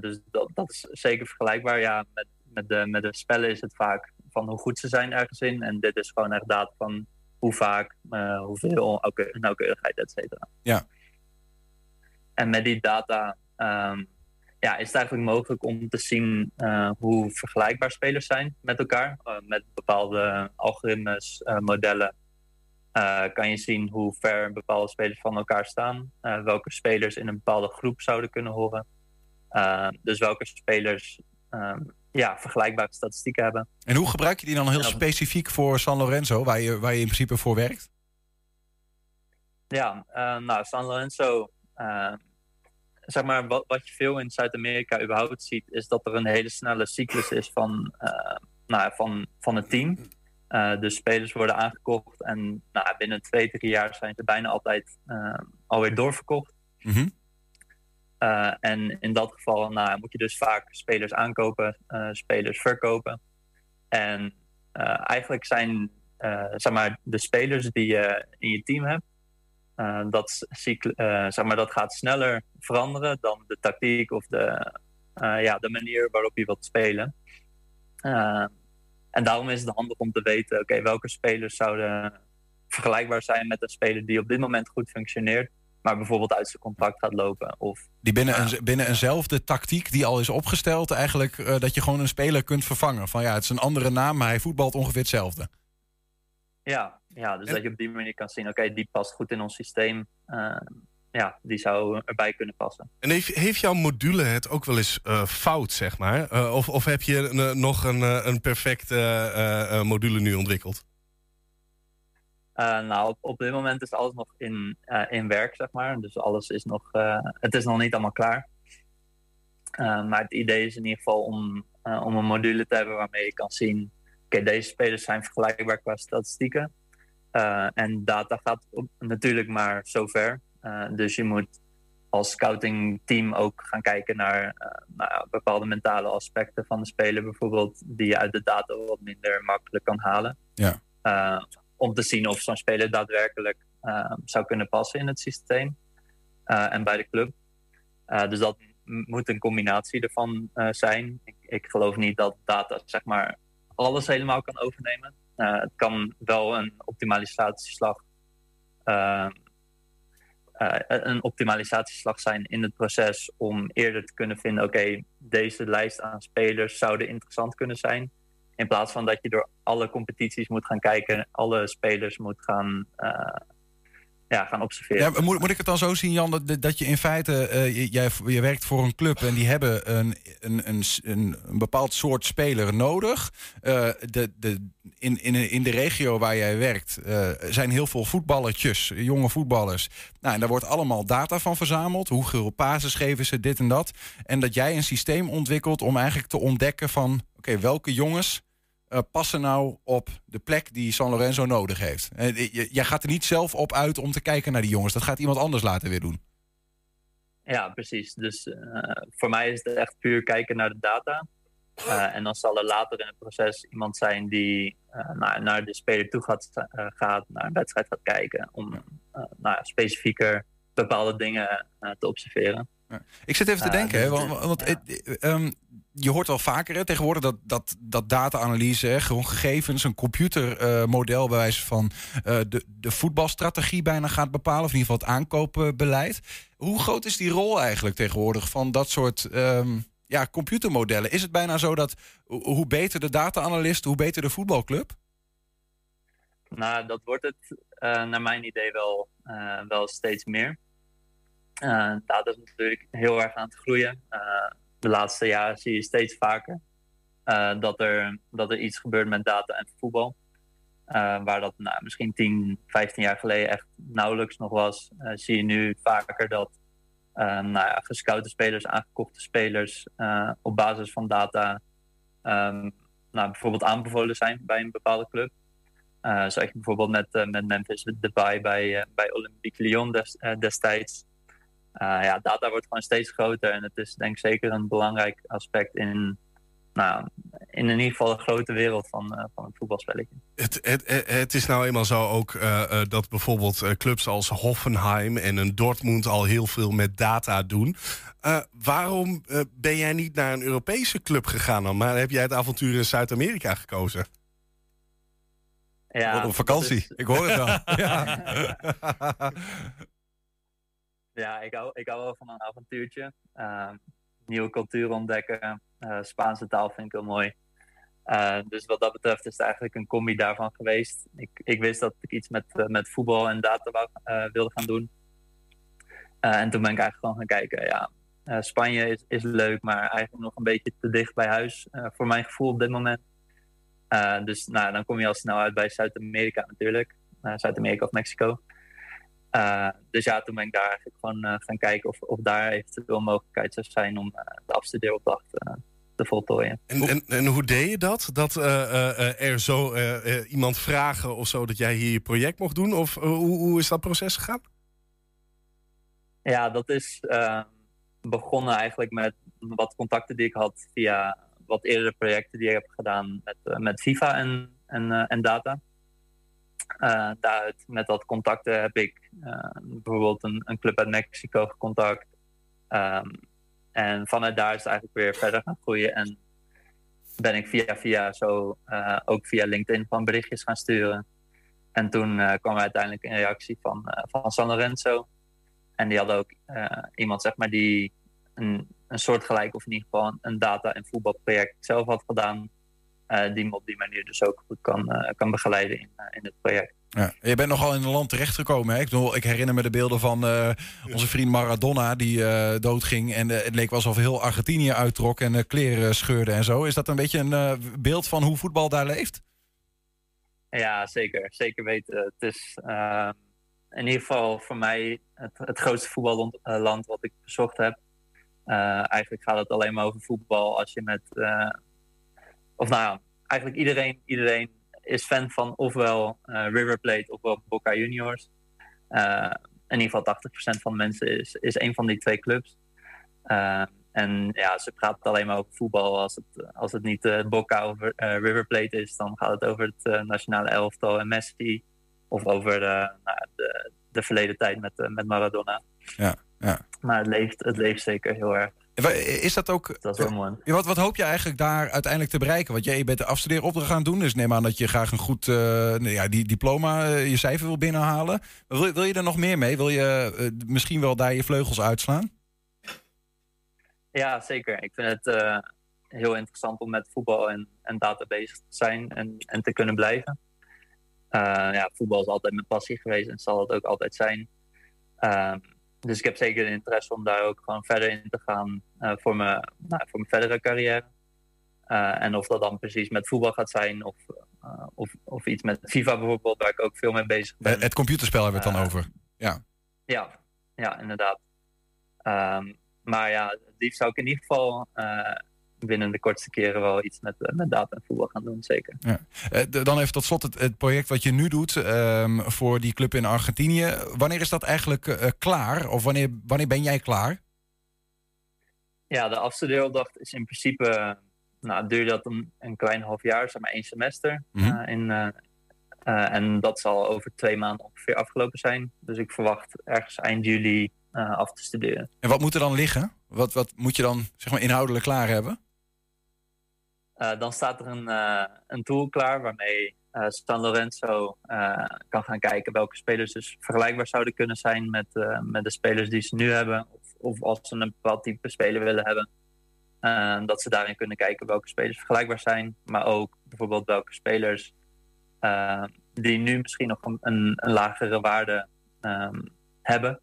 dus dat, dat, is zeker vergelijkbaar. Ja, met, met, de, met de spellen is het vaak van hoe goed ze zijn ergens in. En dit is gewoon echt data van hoe vaak, hoeveel, nauwkeurigheid, et cetera. Ja. En met die data... Um, ja, is het eigenlijk mogelijk om te zien uh, hoe vergelijkbaar spelers zijn met elkaar. Uh, met bepaalde algoritmes, uh, modellen kan je zien hoe ver bepaalde spelers van elkaar staan. welke spelers in een bepaalde groep zouden kunnen horen. dus welke spelers ja, vergelijkbare statistieken hebben. En hoe gebruik je die dan heel specifiek voor San Lorenzo, waar je, waar je in principe voor werkt? Ja, nou, San Lorenzo zeg maar, wat, wat je veel in Zuid-Amerika überhaupt ziet, is dat er een hele snelle cyclus is van, uh, nou, van, van het team. Uh, dus spelers worden aangekocht en nou, binnen twee, drie jaar zijn ze bijna altijd uh, alweer doorverkocht. Mhm. en in dat geval nou, moet je dus vaak spelers aankopen, spelers verkopen. En eigenlijk zijn zeg maar, de spelers die je in je team hebt, uh, dat, uh, zeg maar, dat gaat sneller veranderen dan de tactiek of de, uh, ja, de manier waarop je wilt spelen. en daarom is het handig om te weten, oké, welke spelers zouden vergelijkbaar zijn met een speler die op dit moment goed functioneert, maar bijvoorbeeld uit zijn contract gaat lopen. Of, die binnen, een, binnen eenzelfde tactiek die al is opgesteld, eigenlijk dat je gewoon een speler kunt vervangen. Van ja, het is een andere naam, maar hij voetbalt ongeveer hetzelfde. Ja, ja, dus dat je op die manier kan zien, oké, die past goed in ons systeem. Uh, ja, die zou erbij kunnen passen. En heeft, heeft jouw module het ook wel eens uh, fout, zeg maar? Uh, of, of heb je nog een, een perfecte module nu ontwikkeld? nou, op, op, dit moment is alles nog in, in werk, zeg maar. Dus alles is nog, het is nog niet allemaal klaar. maar het idee is in ieder geval om, om een module te hebben waarmee je kan zien... oké, deze spelers zijn vergelijkbaar qua statistieken. Uh, en data gaat op, natuurlijk maar zover. Uh, dus je moet als scoutingteam ook gaan kijken naar, uh, bepaalde mentale aspecten van de speler, bijvoorbeeld, die je uit de data wat minder makkelijk kan halen. Ja. om te zien of zo'n speler daadwerkelijk zou kunnen passen in het systeem en bij de club. dus dat moet een combinatie ervan zijn. Ik, ik geloof niet dat data zeg maar alles helemaal kan overnemen. Uh, het kan wel een optimalisatieslag, uh, uh, een optimalisatieslag zijn in het proces om eerder te kunnen vinden: oké, deze lijst aan spelers zouden interessant kunnen zijn. In plaats van dat je door alle competities moet gaan kijken, alle spelers moet gaan ja, gaan observeren. Ja, moet, moet ik het dan zo zien, Jan, dat, dat je in feite, uh, jij, je werkt voor een club en die hebben een, een, een, een, bepaald soort speler nodig. Uh, de, de, in, in, in de regio waar jij werkt uh, zijn heel veel voetballertjes, jonge voetballers. Nou, en daar wordt allemaal data van verzameld. Hoeveel pases geven ze, dit en dat. En dat jij een systeem ontwikkelt om eigenlijk te ontdekken van, oké, welke jongens uh, passen nou op de plek die San Lorenzo nodig heeft? Uh, jij gaat er niet zelf op uit om te kijken naar die jongens. Dat gaat iemand anders laten weer doen. Ja, precies. Dus uh, voor mij is het echt puur kijken naar de data. en dan zal er later in het proces iemand zijn die naar, naar de speler toe gaat, gaat, naar een wedstrijd gaat kijken. Om nou, specifieker bepaalde dingen te observeren. Ik zit even te denken, hè, want, want um, je hoort wel vaker tegenwoordig dat, dat, dat data-analyse, gewoon gegevens, een computermodel bij wijze van eh, de, de voetbalstrategie bijna gaat bepalen, of in ieder geval het aankoopbeleid. Hoe groot is die rol eigenlijk tegenwoordig van dat soort ehm, ja, computermodellen? Is het bijna zo dat ho- hoe beter de data-analyst, hoe beter de voetbalclub? Nou, dat wordt het eh, naar mijn idee wel, eh, wel steeds meer. Data is natuurlijk heel erg aan het groeien. De laatste jaren zie je steeds vaker eh, dat, er, dat er iets gebeurt met data en voetbal. Eh, waar dat nou, misschien 10, 15 jaar geleden echt nauwelijks nog was, eh, zie je nu vaker dat nou ja, spelers, aangekochte spelers op basis van data ehm, nou, bijvoorbeeld aanbevolen zijn bij een bepaalde club. Uh, zag je bijvoorbeeld met, met Memphis Depay bij, bij Olympique Lyon des- destijds. Uh, ja, data wordt gewoon steeds groter en het is denk ik zeker een belangrijk aspect in, nou, in ieder geval de grote wereld van, eh, van het voetbalspelletje. Het, het, het- het is nou eenmaal zo ook eh, eh, dat bijvoorbeeld eh, clubs als Hoffenheim en een Dortmund al heel veel met data doen. Eh, waarom eh, ben jij niet naar een Europese club gegaan dan? Maar heb jij het avontuur in Zuid-Amerika gekozen? Ja, op vakantie. is- Ik hoor het al. ja. Ja, ik hou, ik hou wel van een avontuurtje. Ehm, nieuwe cultuur ontdekken. Eh, Spaanse taal vind ik heel mooi. Eh, dus wat dat betreft is het eigenlijk een combi daarvan geweest. Ik, ik wist dat ik iets met, eh, met voetbal en data wilde gaan doen. En toen ben ik eigenlijk gewoon gaan kijken. Ja, Spanje is, is leuk, maar eigenlijk nog een beetje te dicht bij huis. voor mijn gevoel op dit moment. Dus nou, dan kom je al snel uit bij Zuid-Amerika natuurlijk. Zuid-Amerika of Mexico. Uh, dus ja, toen ben ik daar eigenlijk gewoon uh, gaan kijken of, of daar eventueel mogelijkheid zou zijn om uh, de afstudeeropdracht te voltooien. En, en, en hoe deed je dat? Dat er zo iemand vragen of zo dat jij hier je project mocht doen? Of hoe, hoe is dat proces gegaan? Ja, dat is ehm, begonnen eigenlijk met wat contacten die ik had via wat eerdere projecten die ik heb gedaan met, eh, met FIFA en, en, en data. Uh, daaruit, met dat contacten heb ik uh, bijvoorbeeld een, een, club uit Mexico gecontact. Um, en vanuit daar is het eigenlijk weer verder gaan groeien. En ben ik via via zo uh, ook via LinkedIn van berichtjes gaan sturen. En toen kwam er uiteindelijk een reactie van, van San Lorenzo. En die hadden ook iemand, zeg maar, die een, een soortgelijk, of in ieder geval een data- en voetbalproject zelf had gedaan. Uh, die me op die manier dus ook goed kan, uh, kan begeleiden in, uh, in het project. Ja, je bent nogal in een land terechtgekomen. Hè? Ik, bedoel, ik herinner me de beelden van onze vriend Maradona die doodging. En het leek wel alsof heel Argentinië uittrok en kleren scheurde en zo. Is dat een beetje een beeld van hoe voetbal daar leeft? Ja, zeker. Zeker weten. Het is in ieder geval voor mij het, het grootste voetballand wat ik bezocht heb. Eh, eigenlijk gaat het alleen maar over voetbal als je met of nou ja, eigenlijk iedereen, iedereen is fan van ofwel uh, River Plate ofwel Boca Juniors. Uh, in ieder geval 80% van de mensen is, is een van die twee clubs. Uh, en ja, ze praten alleen maar over voetbal. Als het, als het niet Boca of River Plate is, dan gaat het over het nationale elftal en Messi. Of over nou, de, de verleden tijd met, met Maradona. Ja, ja. Maar het leeft, het leeft zeker heel erg. Is dat ook. Dat is wel mooi. Wat, wat hoop je eigenlijk daar uiteindelijk te bereiken? Want jij je bent de afstudeeropdracht gaan doen. Dus neem aan dat je graag een goed uh, ja, die diploma, uh, je cijfer wil binnenhalen. Wil, wil je er nog meer mee? Wil je uh, misschien wel daar je vleugels uitslaan? Ja, zeker. Ik vind het heel interessant om met voetbal en, en data bezig te zijn en, en te kunnen blijven. ja, voetbal is altijd mijn passie geweest en zal het ook altijd zijn. Ehm, dus ik heb zeker de interesse om daar ook gewoon verder in te gaan uh, voor, mijn, nou, voor mijn verdere carrière. Uh, en of dat dan precies met voetbal gaat zijn of, uh, of, of iets met FIFA bijvoorbeeld, waar ik ook veel mee bezig ben. Het computerspel hebben we het dan over. Ja, ja, ja inderdaad. Um, maar ja, het liefst zou ik in ieder geval binnen de kortste keren wel iets met, met data en voetbal gaan doen, zeker. Ja. Uh, dan even tot slot het, het, project wat je nu doet um, voor die club in Argentinië. Wanneer is dat eigenlijk uh, klaar? Of wanneer, wanneer ben jij klaar? Ja, de afstudeeropdracht is in principe, nou, duurde dat een, een klein half jaar, zeg maar één semester. Mm -hmm. uh, in, en dat zal over twee maanden ongeveer afgelopen zijn. Dus ik verwacht ergens eind juli af te studeren. En wat moet er dan liggen? Wat, wat moet je dan zeg maar inhoudelijk klaar hebben? Eh, dan staat er een, eh, een tool klaar waarmee eh, San Lorenzo kan gaan kijken welke spelers dus vergelijkbaar zouden kunnen zijn met, met de spelers die ze nu hebben. Of, of als ze een bepaald type speler willen hebben. dat ze daarin kunnen kijken welke spelers vergelijkbaar zijn. Maar ook bijvoorbeeld welke spelers die nu misschien nog een, een, lagere waarde ehm, hebben.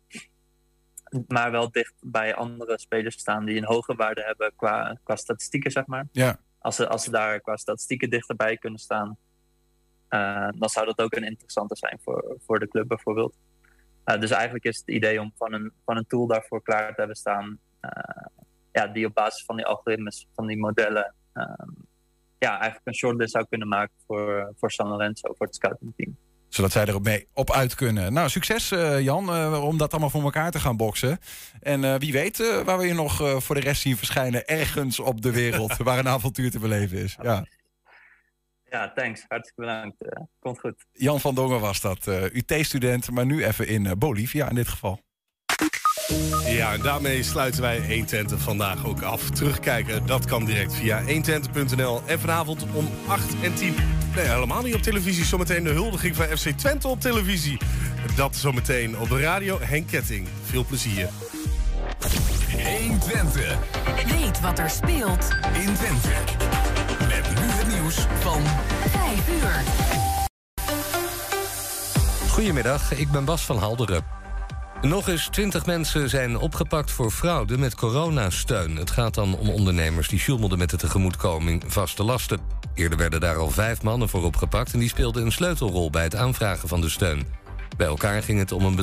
Maar wel dicht bij andere spelers staan die een hoge waarde hebben qua, qua statistieken, zeg maar. Ja. Als ze, als ze daar qua statistieken dichterbij kunnen staan, eh, dan zou dat ook een interessante zijn voor, voor de club bijvoorbeeld. Eh, dus eigenlijk is het idee om van een, van een tool daarvoor klaar te hebben staan, eh, ja, die op basis van die algoritmes, van die modellen, ja, eigenlijk een shortlist zou kunnen maken voor, voor San Lorenzo, voor het scoutingteam. Zodat zij er mee op uit kunnen. Nou, succes eh, Jan, eh, om dat allemaal voor elkaar te gaan boksen. En eh, wie weet waar we je nog eh, voor de rest zien verschijnen... ergens op de wereld waar een avontuur te beleven is. Ja. Ja, thanks. Hartstikke bedankt. Komt goed. Jan van Dongen was dat, eh, UT-student, maar nu even in Bolivia in dit geval. Ja, en daarmee sluiten wij 120 vandaag ook af. Terugkijken, dat kan direct via 120.nl. En vanavond om 8 en 10. Nee, helemaal niet op televisie. Zometeen de huldiging van FC Twente op televisie. Dat zometeen op de radio. Henk Ketting. Veel plezier. 120. Weet wat er speelt in Twente. Met nu het nieuws van 5 uur. Goedemiddag, ik ben Bas van Halderen. Nog eens 20 mensen zijn opgepakt voor fraude met coronasteun. Het gaat dan om ondernemers die sjoemelden met de tegemoetkoming vaste lasten. Eerder werden daar al vijf mannen voor opgepakt... en die speelden een sleutelrol bij het aanvragen van de steun. Bij elkaar ging het om een